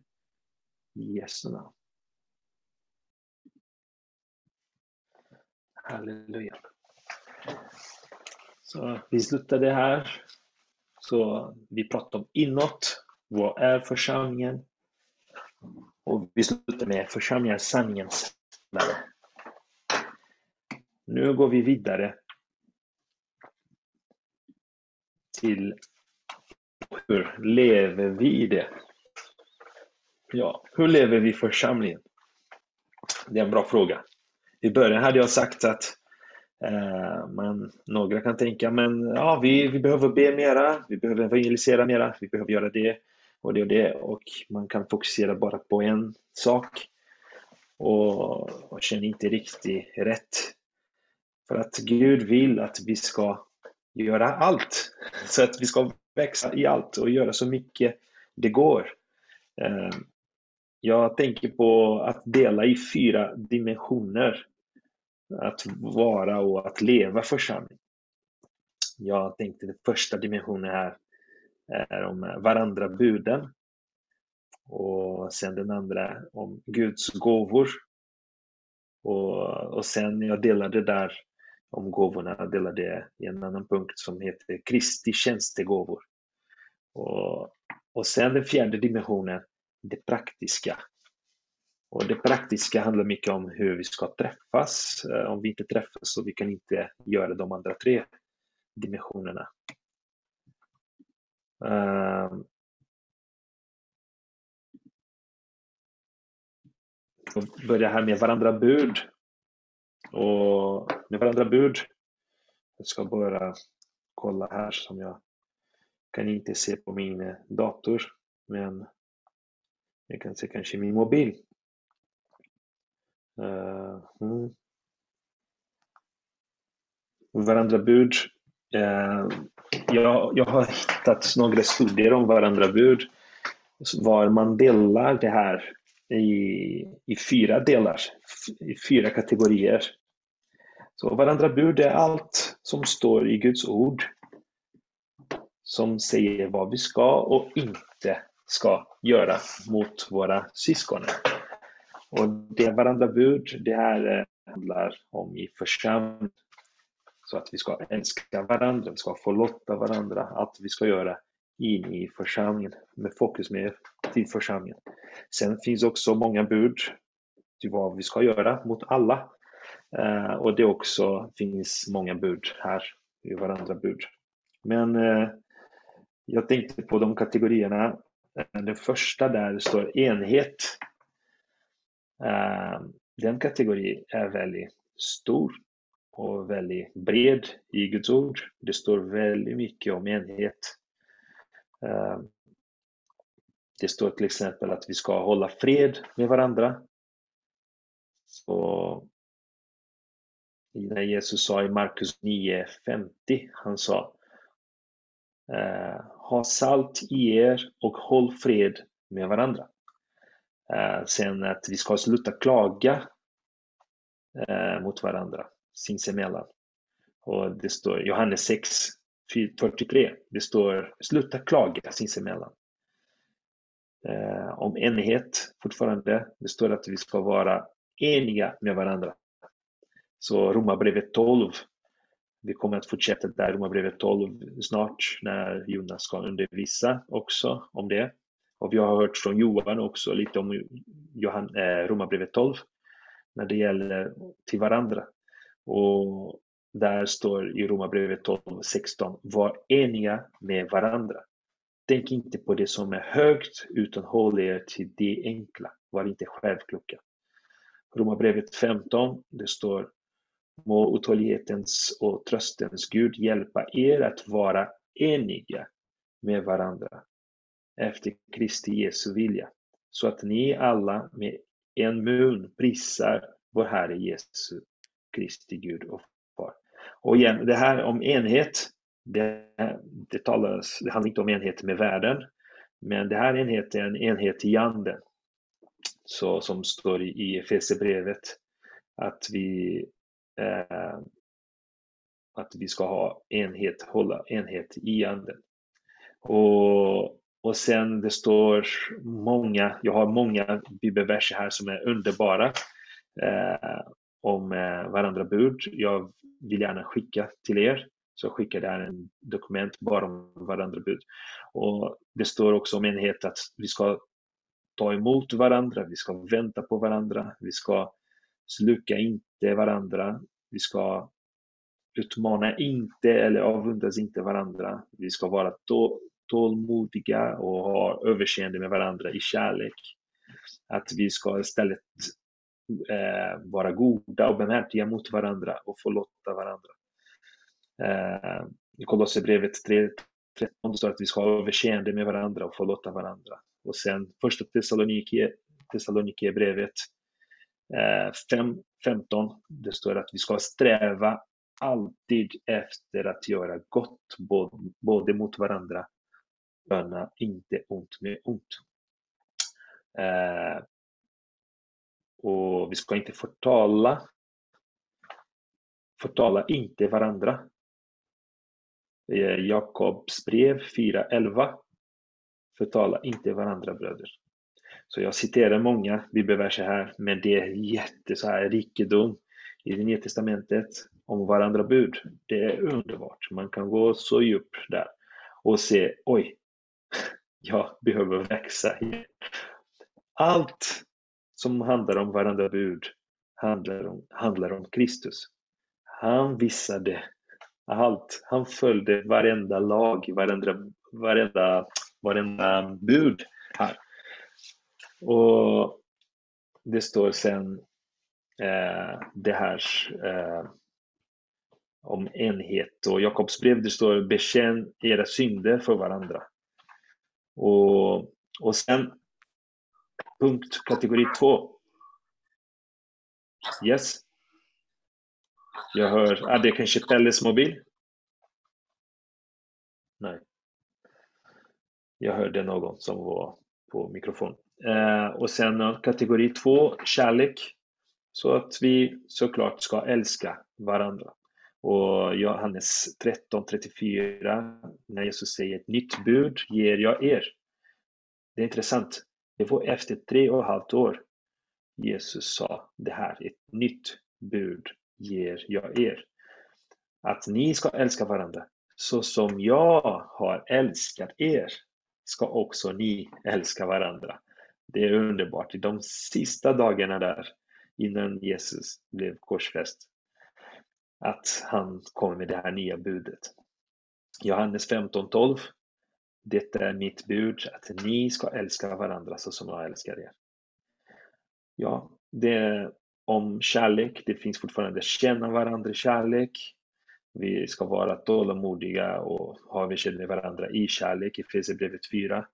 I Jesu namn. Halleluja. Så vi slutar det här. Så vi pratar om inåt. Vad är församlingen? Och vi slutar med församlingen sanningens lärare. Nu går vi vidare till hur lever vi i det? Ja, hur lever vi församlingen? Det är en bra fråga. I början hade jag sagt att Eh, men några kan tänka men ja, vi, vi behöver be mera, vi behöver evangelisera mera, vi behöver göra det och det och det och man kan fokusera bara på en sak och, och känner inte riktigt rätt. För att Gud vill att vi ska göra allt. Så att vi ska växa i allt och göra så mycket det går. Eh, jag tänker på att dela i fyra dimensioner. Att vara och att leva församling. Jag tänkte den första dimensionen här är om varandra buden. Och sen den andra om Guds gåvor. Och, och sen jag delade där om gåvorna, jag delade i en annan punkt som heter Kristi tjänstegåvor. Och, och sen den fjärde dimensionen, det praktiska. Och det praktiska handlar mycket om hur vi ska träffas. Eh, om vi inte träffas så vi kan inte göra de andra tre dimensionerna. Ehm. Och börja här med varandra bud. Och med varandra bud. Jag ska bara kolla här som jag kan inte se på min dator. Men jag kan se kanske min mobil. Eh, mm. Varandra bud. Eh, jag, jag har hittat några studier om varandra bud. Var man delar det här i, i fyra delar, i fyra kategorier. Så varandra bud är allt som står i Guds ord som säger vad vi ska och inte ska göra mot våra syskon. Och det varandra bud, det här eh, handlar om i församlingen. Så att vi ska älska varandra, vi ska förlåta varandra, allt vi ska göra in i församlingen, med fokus med till församlingen. Sen finns också många bud till vad vi ska göra mot alla. Uh, och det också finns många bud här i varandra bud. Men uh, jag tänkte på de kategorierna. Den första där står enhet. Ehm, den kategorin är väldigt stor och väldigt bred i Guds ord. Det står väldigt mycket om enhet. Ehm, det står till exempel att vi ska hålla fred med varandra. Så när Jesus sa i Markus 9.50, han sa ehm, Ha salt i er och håll fred med varandra. Eh, sen att vi ska sluta klaga eh, mot varandra sinsemellan. Och det står Johannes 6, 43. Det står sluta klaga sinsemellan eh, om enighet fortfarande. Det står att vi ska vara eniga med varandra. Så Romarbrevet 12, vi kommer att fortsätta där, Romarbrevet 12 snart, när Jonas ska undervisa också om det. Och vi har hört från Johan också lite om Johan, eh, Romarbrevet 12, när det gäller till varandra. Och där står i Romarbrevet 12, 16, var eniga med varandra. Tänk inte på det som är högt, utan håll er till det enkla. Var inte självkloka. Romarbrevet 15, det står Må otålighetens och tröstens Gud hjälpa er att vara eniga med varandra efter Kristi Jesu vilja, så att ni alla med en mun prisar vår Herre Jesu Kristi Gud och Far. Och igen, det här om enhet, det, det, talas, det handlar inte om enhet med världen, men det här enheten är en enhet i anden. Så som står i Efesierbrevet, att vi eh, att vi ska ha enhet, hålla enhet i anden. Och, och sen det står många, jag har många bibelverser här som är underbara eh, om eh, varandra bud. Jag vill gärna skicka till er så skickar där en dokument bara om varandra bud. Och det står också om enhet att vi ska ta emot varandra, vi ska vänta på varandra, vi ska sluka inte varandra, vi ska utmana inte eller avundas inte varandra. Vi ska vara tålmodiga och ha överseende med varandra i kärlek. Att vi ska istället eh, vara goda och barmhärtiga mot varandra och förlåta varandra. Eh, I Kolosserbrevet 3.13 står att vi ska ha överseende med varandra och förlåta varandra. Och sen första Thessalonikerbrevet eh, 5.15, det står att vi ska sträva alltid efter att göra gott både, både mot varandra. Böna inte ont med ont. Eh, och vi ska inte förtala förtala inte varandra. Eh, Jakobs brev 4.11. Förtala inte varandra bröder. Så jag citerar många bibelverser här, men det är jätte så här rikedom i det nya testamentet om varandra bud. Det är underbart. Man kan gå så djupt där och se, oj, jag behöver växa. Allt som handlar om varandra bud handlar om, handlar om Kristus. Han visade allt. Han följde varenda lag, varenda, varenda, varenda bud här. Och det står sen eh, det här eh, om enhet och Jakobs brev det står bekänn era synder för varandra. Och, och sen punkt kategori två. Yes. Jag hör, ah, är det kanske Pelles mobil? Nej. Jag hörde någon som var på mikrofon. Eh, och sen kategori två, kärlek. Så att vi såklart ska älska varandra. Och Johannes 13.34, när Jesus säger ett nytt bud ger jag er. Det är intressant. Det var efter tre och ett halvt år Jesus sa det här, ett nytt bud ger jag er. Att ni ska älska varandra. Så som jag har älskat er ska också ni älska varandra. Det är underbart. I de sista dagarna där innan Jesus blev korsfäst att han kommer med det här nya budet. Johannes 15.12 Detta är mitt bud, att ni ska älska varandra så som jag älskar er. Ja, det är om kärlek. Det finns fortfarande känna varandra kärlek. Vi ska vara tålamodiga och ha vi med varandra i kärlek. I Efesierbrevet 4.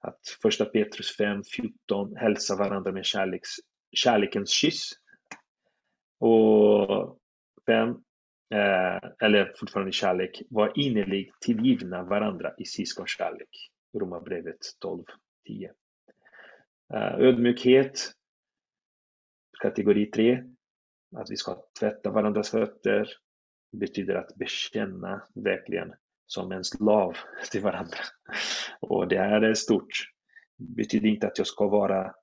Att första Petrus 5, 14 hälsa varandra med kärleks, kärlekens kyss. Och 5, eh, eller fortfarande kärlek, var innerligt tillgivna varandra i syskonkärlek. Romarbrevet 12, 10. Eh, ödmjukhet, kategori 3. Att vi ska tvätta varandras fötter betyder att bekänna verkligen som en slav till varandra. Och det här är stort. Det betyder inte att jag ska vara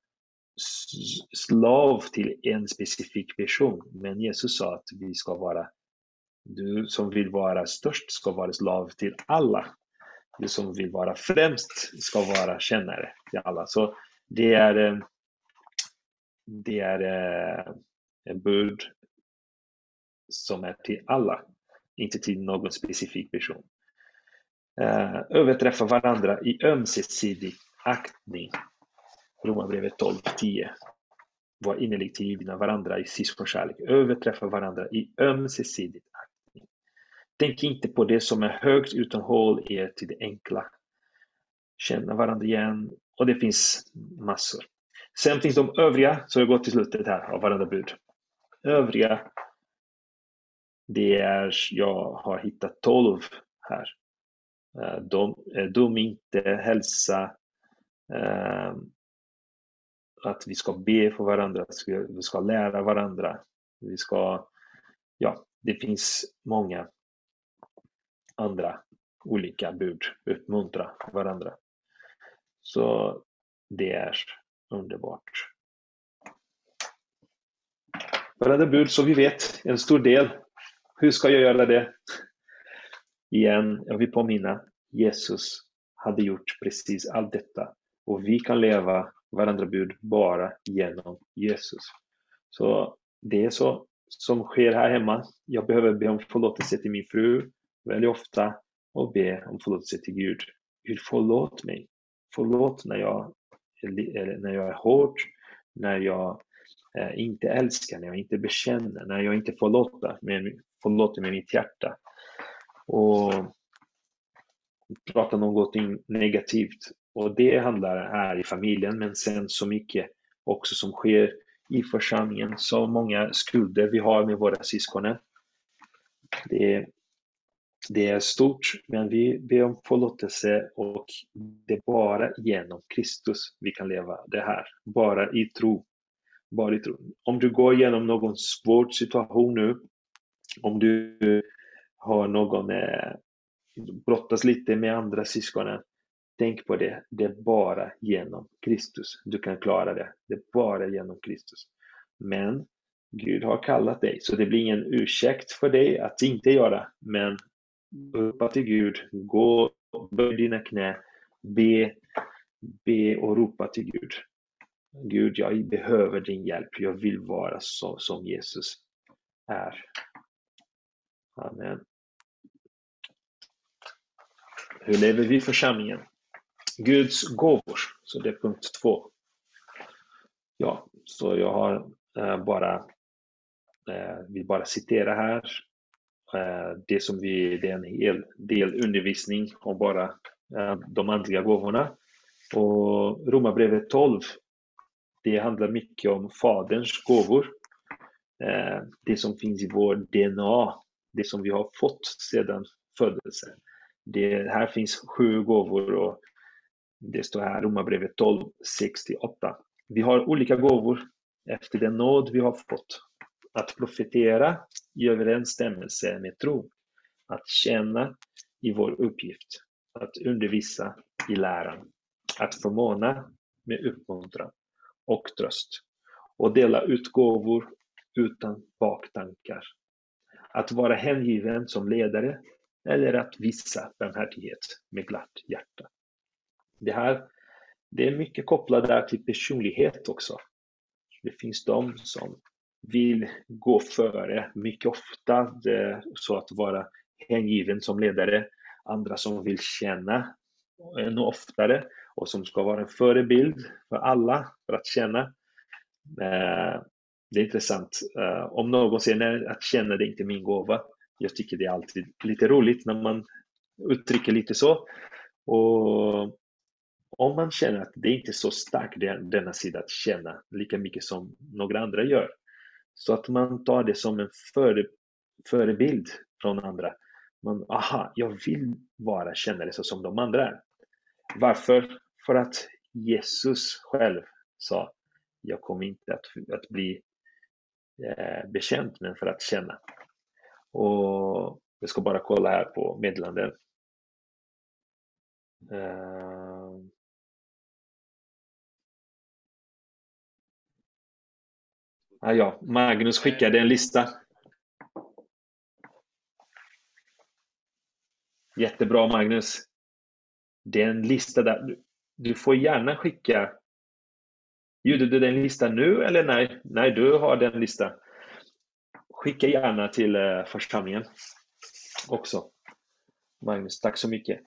slav till en specifik person. Men Jesus sa att vi ska vara, du som vill vara störst ska vara slav till alla. Du som vill vara främst ska vara kännare till alla. Så det är, eh, det är eh, en bud som är till alla, inte till någon specifik person. Eh, överträffa varandra i ömsesidig aktning. Romarbrevet 12.10. Var innerligt givna varandra i syskonkärlek. Överträffa varandra i ömsesidig aktning. Tänk inte på det som är högt utan håll er till det enkla. Känna varandra igen och det finns massor. Sen finns de övriga, så jag går till slutet här av varandra bud. Övriga, det är, jag har hittat 12 här. Eh, de, eh, inte, hälsa, eh, att vi ska be för varandra, att vi ska lära varandra. Vi ska, ja, det finns många andra olika bud, uppmuntra varandra. Så det är underbart. Varandra bud, så vi vet, en stor del. Hur ska jag göra det? Igen, jag vill påminna, Jesus hade gjort precis allt detta och vi kan leva varandra bud bara genom Jesus. Så det är så som sker här hemma. Jag behöver be om förlåtelse till min fru väldigt ofta och be om förlåtelse till Gud. Gud förlåt mig. Förlåt när jag, när jag är hård, när jag eh, inte älskar, när jag inte bekänner, när jag inte förlåter, med, förlåter med mitt hjärta. Och prata någonting negativt och det handlar här i familjen, men sen så mycket också som sker i församlingen. Så många skulder vi har med våra syskonen. Det, det är stort, men vi ber om förlåtelse och det är bara genom Kristus vi kan leva det här. Bara i tro. Bara i tro. Om du går igenom någon svår situation nu, om du har någon eh, brottas lite med andra syskonen, Tänk på det, det är bara genom Kristus du kan klara det. Det är bara genom Kristus. Men Gud har kallat dig, så det blir ingen ursäkt för dig att inte göra. Men ropa till Gud, gå, böj dina knä, be, be och ropa till Gud. Gud, jag behöver din hjälp. Jag vill vara så som Jesus är. Amen. Hur lever vi i församlingen? Guds gåvor. Så det är punkt två. Ja, så jag har eh, bara, eh, vill bara citera här. Eh, det som vi, det är en hel del undervisning om bara eh, de andliga gåvorna. Och Romarbrevet 12, det handlar mycket om Faderns gåvor. Eh, det som finns i vår DNA, det som vi har fått sedan födelsen. Det, här finns sju gåvor och Det står här, Romarbrevet 12, 6-8. Vi har olika gåvor efter den nåd vi har fått. Att profetera i överensstämmelse med tro. Att känna i vår uppgift. Att undervisa i läran. Att förmana med uppmuntran och tröst. Och dela ut gåvor utan baktankar. Att vara hängiven som ledare eller att visa barmhärtighet med glatt hjärta. Det här det är mycket kopplat där till personlighet också. Det finns de som vill gå före mycket ofta, så att vara hängiven som ledare. Andra som vill känna ännu eh, oftare och som ska vara en förebild för alla för att känna. Eh, det är intressant. Eh, om någon säger att känna det är inte min gåva. Jag tycker det är alltid lite roligt när man uttrycker lite så. Och om man känner att det inte är så starkt, denna sida att känna lika mycket som några andra gör. Så att man tar det som en före, förebild från andra. Man, aha, jag vill vara kännare så som de andra är. Varför? För att Jesus själv sa, jag kommer inte att, att bli eh, bekänt, men för att känna. Och jag ska bara kolla här på meddelanden. Eh, ah, ja, Magnus skickade en lista. Jättebra Magnus. Det är en lista där. Du får gärna skicka. Gjorde du den listan nu eller nej? Nej, du har den listan. Skicka gärna till eh, församlingen också. Magnus, tack så mycket.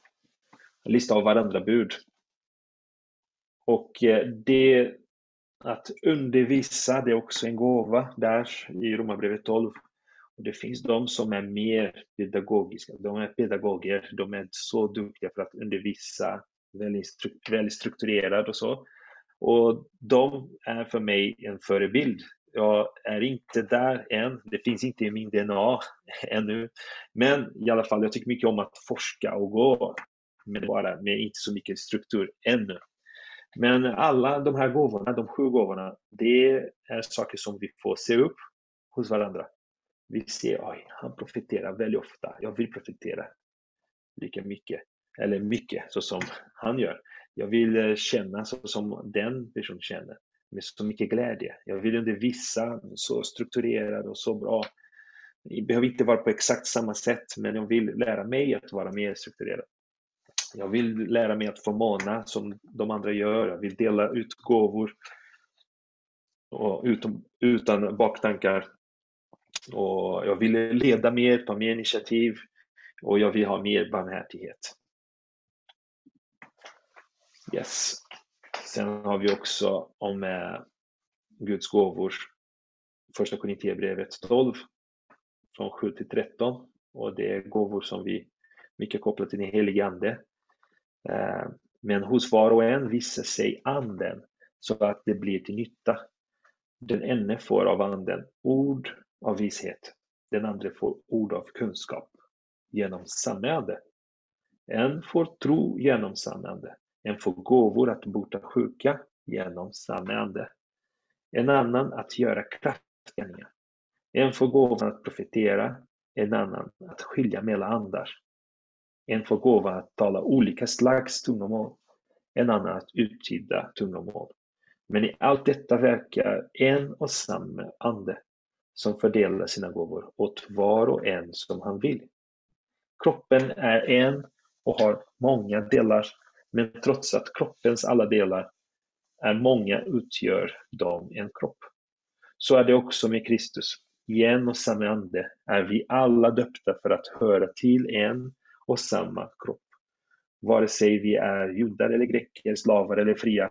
En lista av varandra bud. Och eh, det att undervisa, det är också en gåva där i Romarbrevet 12. Och det finns de som är mer pedagogiska. De är pedagoger, de är så duktiga för att undervisa, väldigt strukturerade och så. Och de är för mig en förebild jag är inte där än. Det finns inte i min DNA ännu. Men i alla fall, jag tycker mycket om att forska och gå. Men bara med inte så mycket struktur ännu. Men alla de här gåvorna, de sju gåvorna, det är saker som vi får se upp hos varandra. Vi ser, oj, han profiterar väldigt ofta. Jag vill profitera lika mycket. Eller mycket, så som han gör. Jag vill eh, känna så som den personen känner med så mycket glädje. Jag vill undervisa så strukturerad och så bra. Det behöver inte vara på exakt samma sätt, men jag vill lära mig att vara mer strukturerad. Jag vill lära mig att förmana som de andra gör. Jag vill dela ut gåvor och utan, utan baktankar. Och jag vill leda mer, ta mer initiativ och jag vill ha mer barmhärtighet. Yes. Sen har vi också om eh, Guds gåvor, första Korinthierbrevet 12, från 7 till 13. Och det är gåvor som vi mycket kopplat till den helige Ande. Eh, men hos var och en visar sig Anden så att det blir till nytta. Den ene får av Anden ord av vishet, den andra får ord av kunskap genom samma Ande. En får tro genom samma Ande. En får gåvor att bota sjuka genom samma ande. En annan att göra kraftgärningar. En får gåvan att profetera, en annan att skilja mellan andar. En får gåvan att tala olika slags tungomål, en annan att uttyda tungomål. Men i allt detta verkar en och samma ande som fördelar sina gåvor åt var och en som han vill. Kroppen är en och har många delar men trots att kroppens alla delar är många utgör de en kropp. Så är det också med Kristus. I en och samma ande är vi alla döpta för att höra till en och samma kropp. Vare sig vi är judar eller greker, slavar eller fria.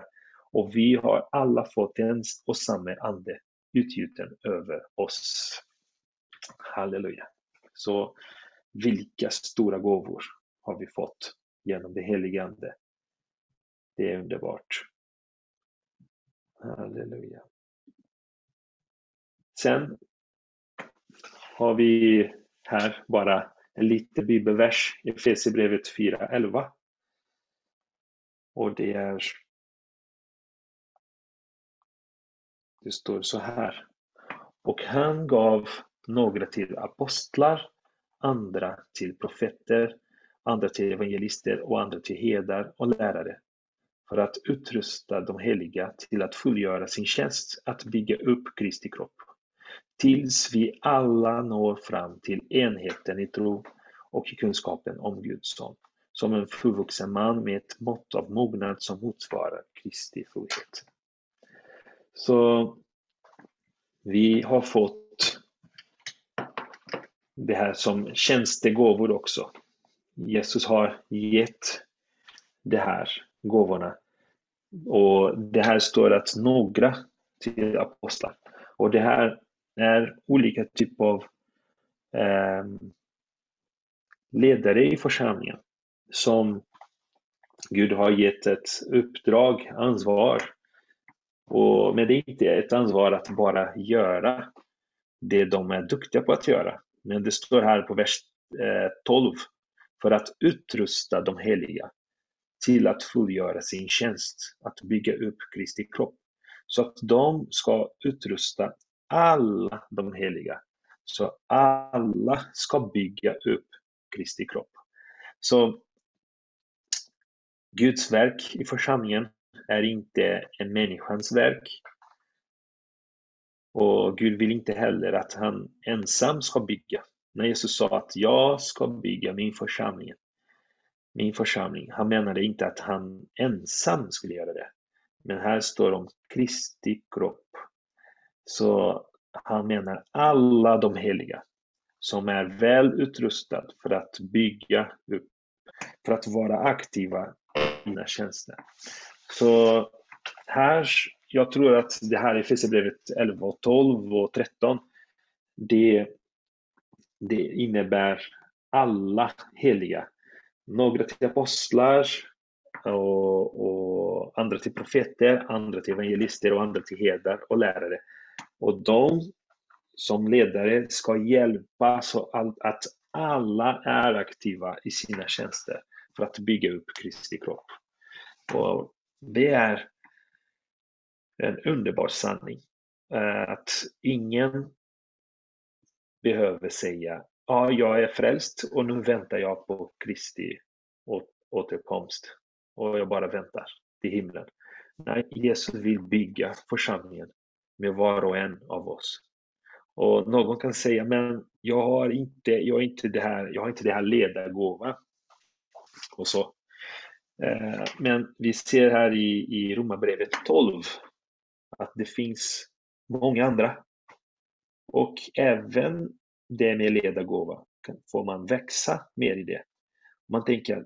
Och vi har alla fått en och samma ande utgjuten över oss. Halleluja. Så vilka stora gåvor har vi fått genom det helige Ande. Det är underbart. Halleluja. Sen har vi här bara en liten bibelvers, i Efesierbrevet 4.11. Och det är Det står så här. Och han gav några till apostlar, andra till profeter, andra till evangelister och andra till herdar och lärare för att utrusta de heliga till att fullgöra sin tjänst att bygga upp Kristi kropp. Tills vi alla når fram till enheten i tro och i kunskapen om Guds son, som en fullvuxen man med ett mått av mognad som motsvarar Kristi fullhet. Så vi har fått det här som tjänstegåvor också. Jesus har gett de här gåvorna. Och det här står att några till apostlar. Och det här är olika typer av eh, ledare i församlingen som Gud har gett ett uppdrag, ansvar. Och, men det är inte ett ansvar att bara göra det de är duktiga på att göra. Men det står här på vers eh, 12 för att utrusta de heliga till att fullgöra sin tjänst, att bygga upp Kristi kropp. Så att de ska utrusta alla de heliga. Så alla ska bygga upp Kristi kropp. Så Guds verk i församlingen är inte en människans verk. Och Gud vill inte heller att han ensam ska bygga. När Jesus sa att jag ska bygga min församling, min församling, han menade inte att han ensam skulle göra det. Men här står det om Kristi kropp. Så han menar alla de heliga som är väl utrustade för att bygga upp, för att vara aktiva i sina tjänster. Så här, jag tror att det här i Efesierbrevet 11, och 12 och 13, det, det innebär alla heliga. Några till apostlar och, och andra till profeter, andra till evangelister och andra till herdar och lärare. Och de som ledare ska hjälpa så att alla är aktiva i sina tjänster för att bygga upp Kristi kropp. Och det är en underbar sanning. Eh, att ingen behöver säga ja, jag är frälst och nu väntar jag på Kristi återkomst och jag bara väntar till himlen. Nej, Jesus vill bygga församlingen med var och en av oss. Och någon kan säga, men jag har inte, jag har inte det här, jag har inte det här ledargåva. Och så. Eh, men vi ser här i, i Romarbrevet 12 att det finns många andra. Och även det med ledargåva får man växa mer i det. Man tänker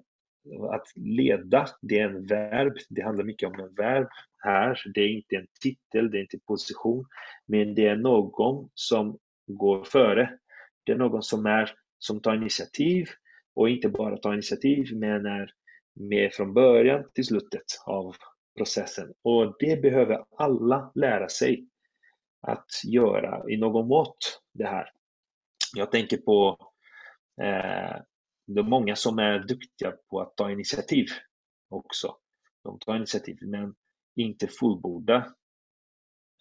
att leda, det är en verb. Det handlar mycket om en verb här. Det är inte en titel, det är inte en position. Men det är någon som går före. Det är någon som, är, som tar initiativ och inte bara tar initiativ men är med från början till slutet av processen. Och det behöver alla lära sig att göra i någon mått det här. Jag tänker på eh, det är många som är duktiga på att ta initiativ också. De tar initiativ men inte fullborda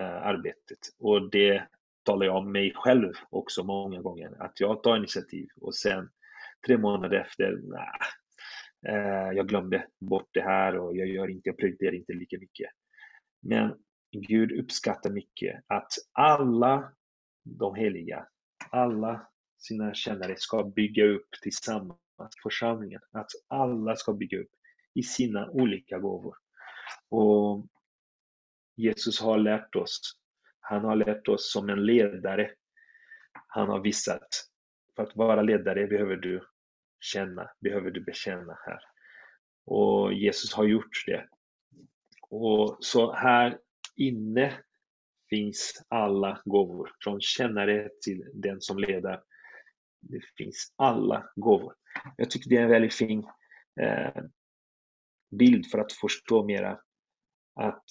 eh, arbetet. Och det talar jag om mig själv också många gånger. Att jag tar initiativ och sen tre månader efter, nah, eh, jag glömde bort det här och jag gör inte, jag prioriterar inte lika mycket. Men Gud uppskattar mycket att alla de heliga, alla sina kännare ska bygga upp tillsammans församlingen. Att alla ska bygga upp i sina olika gåvor. Och Jesus har lärt oss. Han har lärt oss som en ledare. Han har visat. För att vara ledare behöver du känna, behöver du bekänna här. Och Jesus har gjort det. Och så här inne finns alla gåvor, från kännare till den som leder. Det finns alla gåvor. Jag tycker det är en väldigt fin eh, bild för att förstå mera att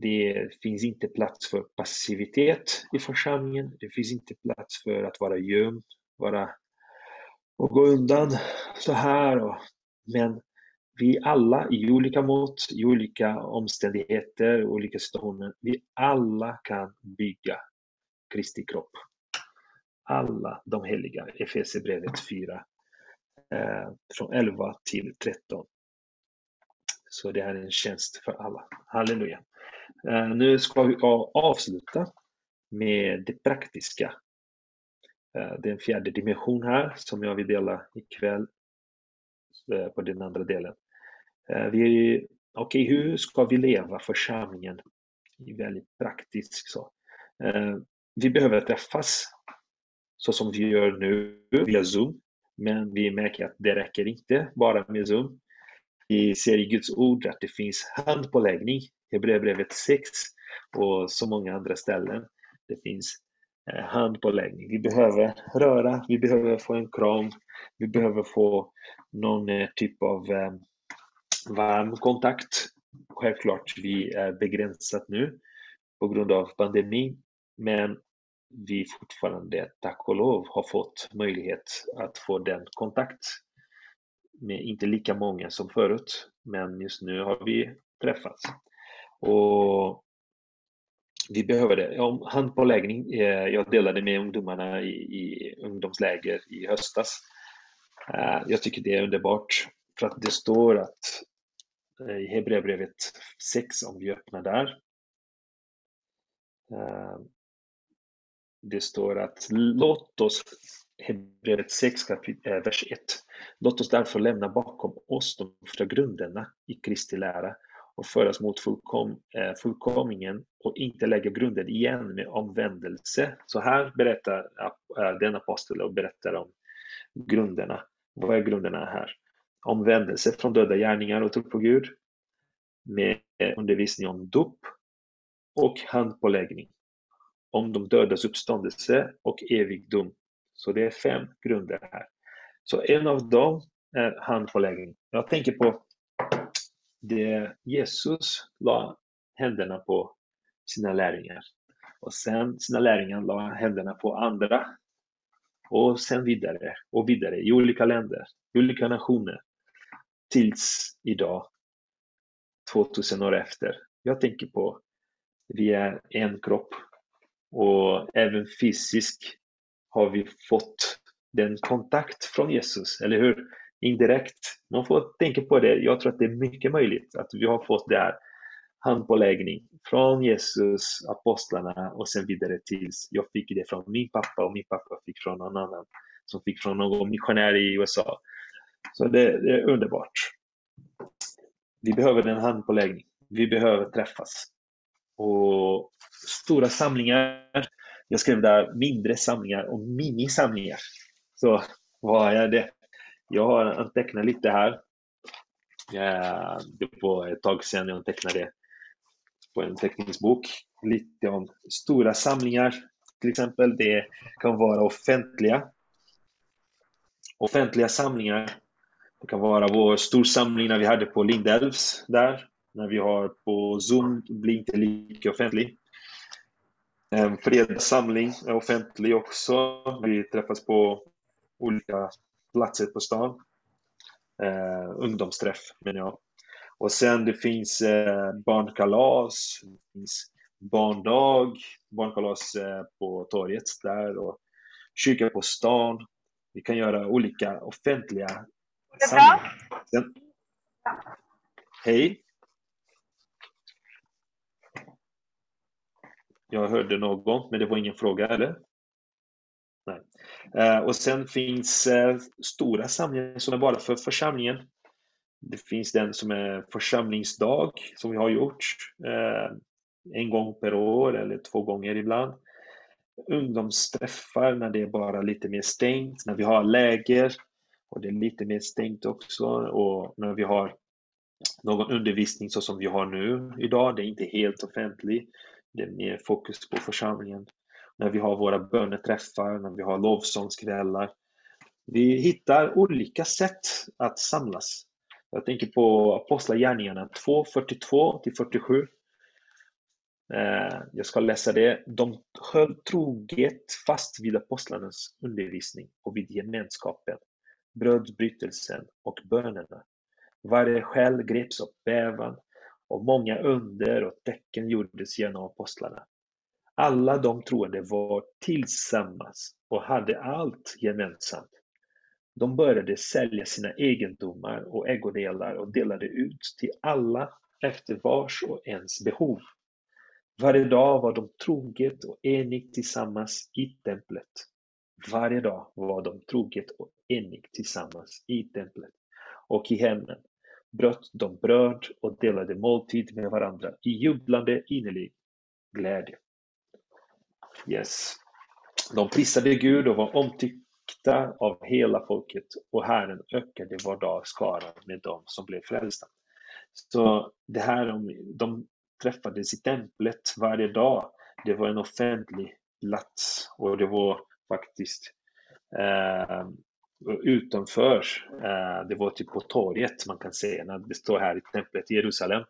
det finns inte plats för passivitet i församlingen. Det finns inte plats för att vara gömd, vara och gå undan så här. Och, men vi alla i olika mått, i olika omständigheter, olika situationer, vi alla kan bygga Kristi kropp. Alla de heliga, Efesierbrevet 4, eh, från 11 till 13. Så det är en tjänst för alla. Halleluja. Eh, nu ska vi avsluta med det praktiska. Eh, det är en fjärde dimension här som jag vill dela ikväll eh, på den andra delen. Eh, vi, Okej, okay, hur ska vi leva församlingen? Väldigt praktiskt så. Eh, vi behöver träffas så som vi gör nu via Zoom. Men vi märker att det räcker inte bara med Zoom. Vi ser i Guds ord att det finns handpåläggning, Hebreerbrevet 6 och så många andra ställen. Det finns eh, handpåläggning. Vi behöver röra, vi behöver få en kram, vi behöver få någon eh, typ av eh, varm kontakt. Självklart, vi är begränsat nu på grund av pandemin, men vi fortfarande, tack och lov, har fått möjlighet att få den kontakt med inte lika många som förut, men just nu har vi träffats. Och vi behöver det. Om handpåläggning, eh, jag delade med ungdomarna i, i ungdomsläger i höstas. Eh, jag tycker det är underbart för att det står att eh, i Hebreerbrevet 6, om vi öppnar där. Det står att låt oss, Hebreerbrevet 6, eh, vers 1. Låt oss därför lämna bakom oss de första grunderna i Kristi lära och föras mot fullkom, eh, fullkomningen och inte lägga grunden igen med omvändelse. Så här berättar eh, den apostel och berättar om grunderna. Vad är grunderna här? Omvändelse från döda gärningar och tro på Gud med undervisning om dop och handpåläggning om de dödas uppståndelse och evigdom. Så det är fem grunder här. Så en av dem är handpåläggning. Jag tänker på det Jesus la händerna på sina lärjungar. Och sen sina lärjungar la händerna på andra. Och sen vidare och vidare i olika länder, i olika nationer. Tills idag, 2000 år efter. Jag tänker på, vi är en kropp. Och även fysiskt har vi fått den kontakt från Jesus, eller hur? indirekt. Man får tänka på det. Jag tror att det är mycket möjligt att vi har fått det här handpåläggning från Jesus, apostlarna och sen vidare tills jag fick det från min pappa och min pappa fick från någon annan som fick från någon missionär i USA. Så det, det är underbart. Vi behöver en handpåläggning. Vi behöver träffas. Och stora samlingar. Jag skrev där mindre samlingar och minisamlingar. Så vad är det? Jag har antecknat lite här. Det var ett tag sedan jag antecknade på en teckningsbok. Lite om stora samlingar till exempel. Det kan vara offentliga. Offentliga samlingar. Det kan vara vår storsamling när vi hade på Lindelvs där. När vi har på Zoom, blir inte lika offentlig. En fredagssamling är offentlig också. Vi träffas på olika platser på stan. Eh, ungdomsträff menar jag. Och sen det finns eh, barnkalas, det finns barndag, barnkalas eh, på torget där och kyrka på stan. Vi kan göra olika offentliga samlingar. Hej. Jag hörde någon, men det var ingen fråga, eller? Nej. Eh, och sen finns eh, stora samlingar som är bara för församlingen. Det finns den som är församlingsdag som vi har gjort eh, en gång per år eller två gånger ibland. Ungdomsträffar när det är bara lite mer stängt, när vi har läger och det är lite mer stängt också och när vi har någon undervisning så som vi har nu idag, det är inte helt offentligt. Det är mer fokus på församlingen när vi har våra böneträffar, när vi har lovsångskvällar. Vi hittar olika sätt att samlas. Jag tänker på Apostlagärningarna 2, 42 till 47. Eh, jag ska läsa det. De höll troget fast vid apostlarnas undervisning och vid gemenskapen, brödbrytelsen och bönerna. Varje själ greps av bävan och många under och tecken gjordes genom apostlarna. Alla de troende var tillsammans och hade allt gemensamt. De började sälja sina egendomar och ägodelar och delade ut till alla efter vars och ens behov. Varje dag var de troget och enigt tillsammans i templet. Varje dag var de troget och enigt tillsammans i templet och i hemmen bröt de bröd och delade måltid med varandra i jublande innerlig glädje. Yes. De prisade Gud och var omtyckta av hela folket och Herren ökade var dag skaran med dem som blev frälsta. Så det här om de träffades i templet varje dag, det var en offentlig plats och det var faktiskt eh, utanför, eh, det var typ på torget man kan se när det står här i templet i Jerusalem.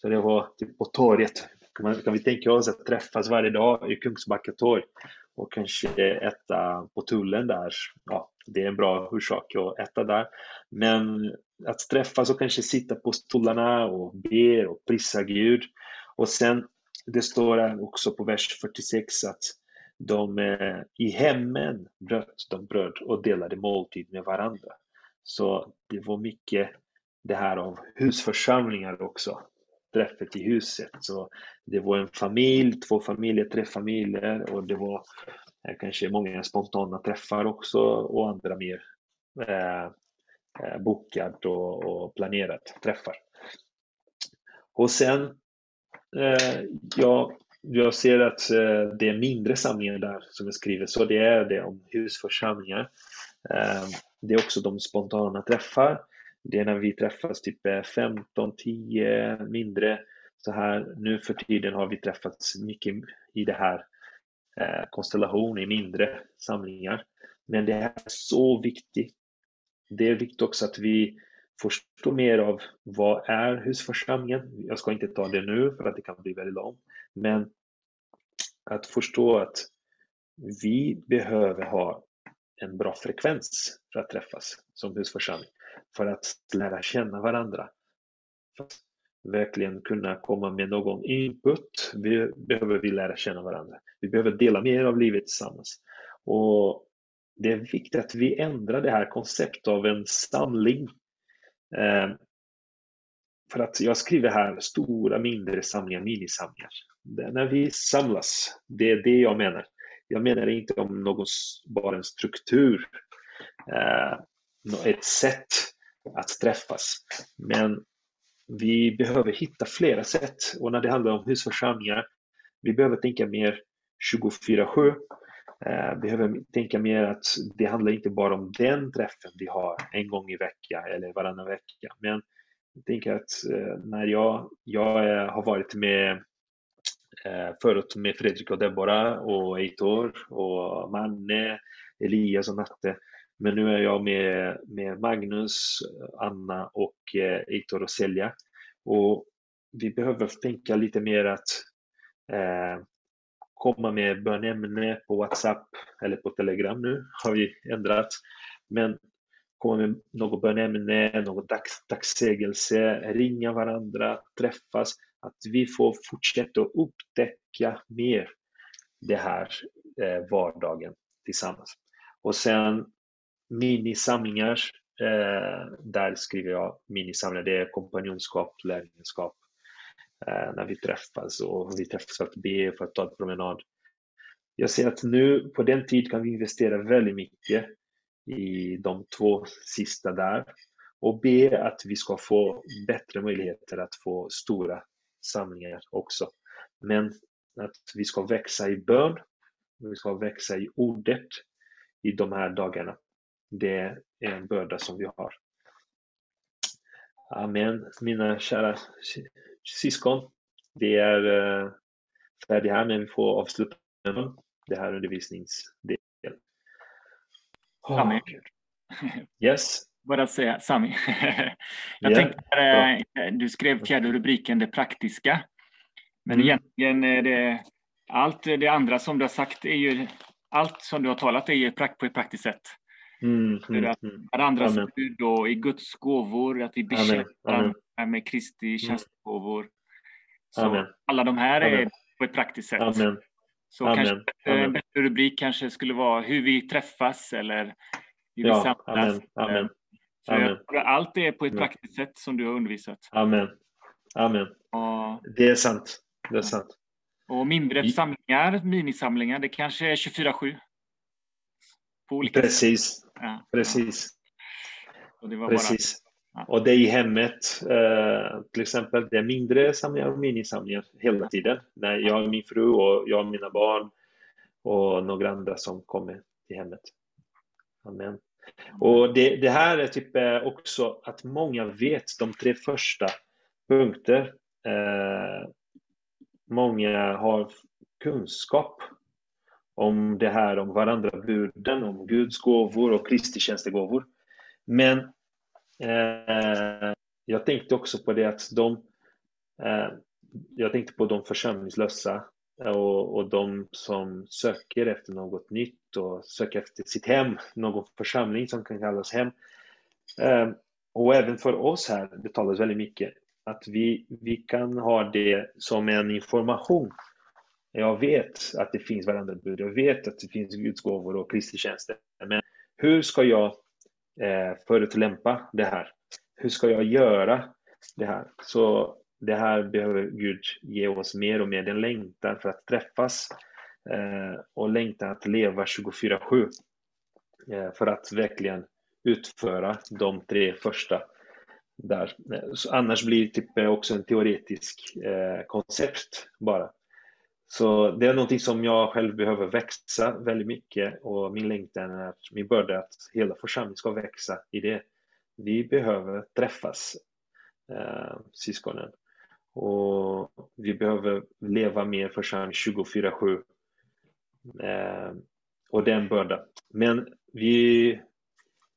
Så det var typ på torget. Kan, kan vi tänka oss att träffas varje dag i Kungsbacka torg och kanske äta på tullen där. Ja, det är en bra orsak att äta där. Men att träffas och kanske sitta på stolarna och be och prisa Gud. Och sen, det står också på vers 46 att de eh, i hemmen bröt de bröd och delade måltid med varandra. Så det var mycket det här av husförsamlingar också. Träffet i huset. Så det var en familj, två familjer, tre familjer och det var eh, kanske många spontana träffar också och andra mer eh, eh, bokat och, och planerat träffar. Och sen, eh, jag jag ser att eh, det är mindre samlingar där som jag skriver, så det är det om husförsamlingar. Ehm, det är också de spontana träffar. Det är när vi träffas typ eh, 15, 10 mindre. Så här, nu för tiden har vi träffats mycket i det här konstellationen konstellation i mindre samlingar. Men det är så viktigt. Det är viktigt också att vi förstår mer av vad är husförsamlingen. Jag ska inte ta det nu för att det kan bli väldigt långt. Men att förstå att vi behöver ha en bra frekvens för att träffas som husförsamling. För att lära känna varandra. För att verkligen kunna komma med någon input vi, behöver vi lära känna varandra. Vi behöver dela mer av livet tillsammans. Och det är viktigt att vi ändrar det här konceptet av en samling. Eh, för att jag skriver här stora, mindre samlingar, minisamlingar. När vi samlas, det är det jag menar. Jag menar inte om någon, bara en struktur, eh, ett sätt att träffas. Men vi behöver hitta flera sätt och när det handlar om husförsamlingar, vi behöver tänka mer 24-7. Eh, vi behöver tänka mer att det handlar inte bara om den träffen vi har en gång i veckan eller varannan vecka. Men jag tänker att eh, när jag, jag har varit med Eh, förut med Fredrik och Deborah och Eitor och Manne, Elias och Natte. Men nu är jag med, med Magnus, Anna och eh, Eitor och Selja. Och vi behöver tänka lite mer att eh, komma med bönämne på WhatsApp eller på Telegram nu har vi ändrat. Men komma med något bönämne, något dags, dagssägelse, ringa varandra, träffas att vi får fortsätta att upptäcka mer det här eh, vardagen tillsammans. Och sen minisamlingar, eh, där skriver jag minisamlingar, det är kompanjonskap, lärjungaskap, eh, när vi träffas och vi träffas för att be, för att ta en promenad. Jag ser att nu på den tid kan vi investera väldigt mycket i de två sista där och be att vi ska få bättre möjligheter att få stora samlingar också. Men att vi ska växa i bön, vi ska växa i ordet i de här dagarna. Det är en börda som vi har. Amen. Mina kära syskon, det är uh, färdigt här, men vi får avsluta det här undervisningsdelen.
Amen.
Yes
bara säga, Sami. jag yeah. tänkte, eh, du skrev fjärde rubriken Det praktiska. Men mm. egentligen är det allt det andra som du har sagt är ju allt som du har talat är ju på ett praktiskt sätt.
Mm, mm,
att
mm.
varandras
Amen.
bud och i Guds gåvor, att vi varandra med Kristi tjänstgåvor. Så
Amen.
alla de här är
Amen.
på ett praktiskt sätt.
Amen.
Så
Amen.
kanske eh, en bättre rubrik kanske skulle vara hur vi träffas eller hur vi
Ja,
samlas.
amen. Amen.
Så jag
Amen.
att allt är på ett
Amen.
praktiskt sätt som du har undervisat.
Amen. Amen.
Och,
Det är sant. Det är sant.
och mindre samlingar, minisamlingar, det kanske är 24-7. På olika sätt.
Precis.
Ja.
Precis.
Och det
Precis.
Ja.
Och det är i hemmet, eh, till exempel, det är mindre samlingar och minisamlingar hela tiden. När jag och min fru och jag och mina barn och några andra som kommer till hemmet. Amen. Och det, det här är typ eh, också att många vet de tre första punkter. Eh, många har kunskap om det här, om varandra buden, om Guds gåvor och Kristi tjänstegåvor. Men eh, jag tänkte också på det att de eh, jag tänkte på de församlingslösa och, och de som söker efter något nytt och söka efter sitt hem, någon församling som kan kallas hem. Ehm, och även för oss här, det talas väldigt mycket, att vi, vi kan ha det som en information. Jag vet att det finns varandra-bud, jag vet att det finns Guds gåvor och Kristi tjänster. Men hur ska jag eh, det här? Hur ska jag göra det här? Så det här behöver Gud ge oss mer och mer, den längtan för att träffas Eh, och längtan att leva 24-7 eh, för att verkligen utföra de tre första där. Eh, så annars blir det typ också en teoretisk eh, koncept bara. Så det är någonting som jag själv behöver växa väldigt mycket och min längtan är att min börda är att hela församlingen ska växa i det. Vi behöver träffas, eh, syskonen. Och vi behöver leva mer församling 24-7. Eh, och den börda. Men vi,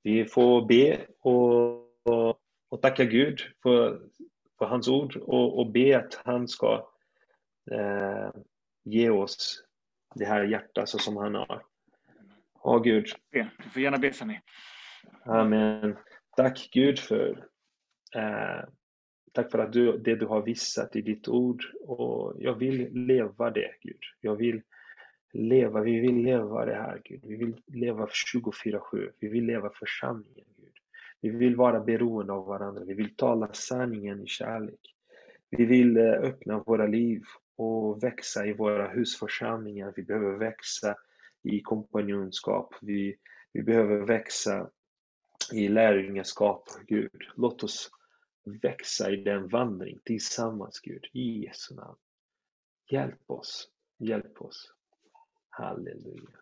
vi får be och, och, och tacka Gud för, för hans ord och, och be att han ska eh, ge oss det här hjärtat så som han har. Ja, Gud.
Be. Du får gärna be Sami.
Amen. Tack Gud för eh, Tack för att du, det du har visat i ditt ord och jag vill leva det Gud. Jag vill leva, vi vill leva det här Gud. Vi vill leva 24-7. Vi vill leva församlingen Gud. Vi vill vara beroende av varandra. Vi vill tala sanningen i kärlek. Vi vill eh, öppna våra liv och växa i våra husförsamlingar. Vi behöver växa i kompanjonskap. Vi, vi behöver växa i lärjungaskap, Gud. Låt oss växa i den vandring tillsammans, Gud. I Jesu namn. Hjälp oss. Hjälp oss. Halleluja.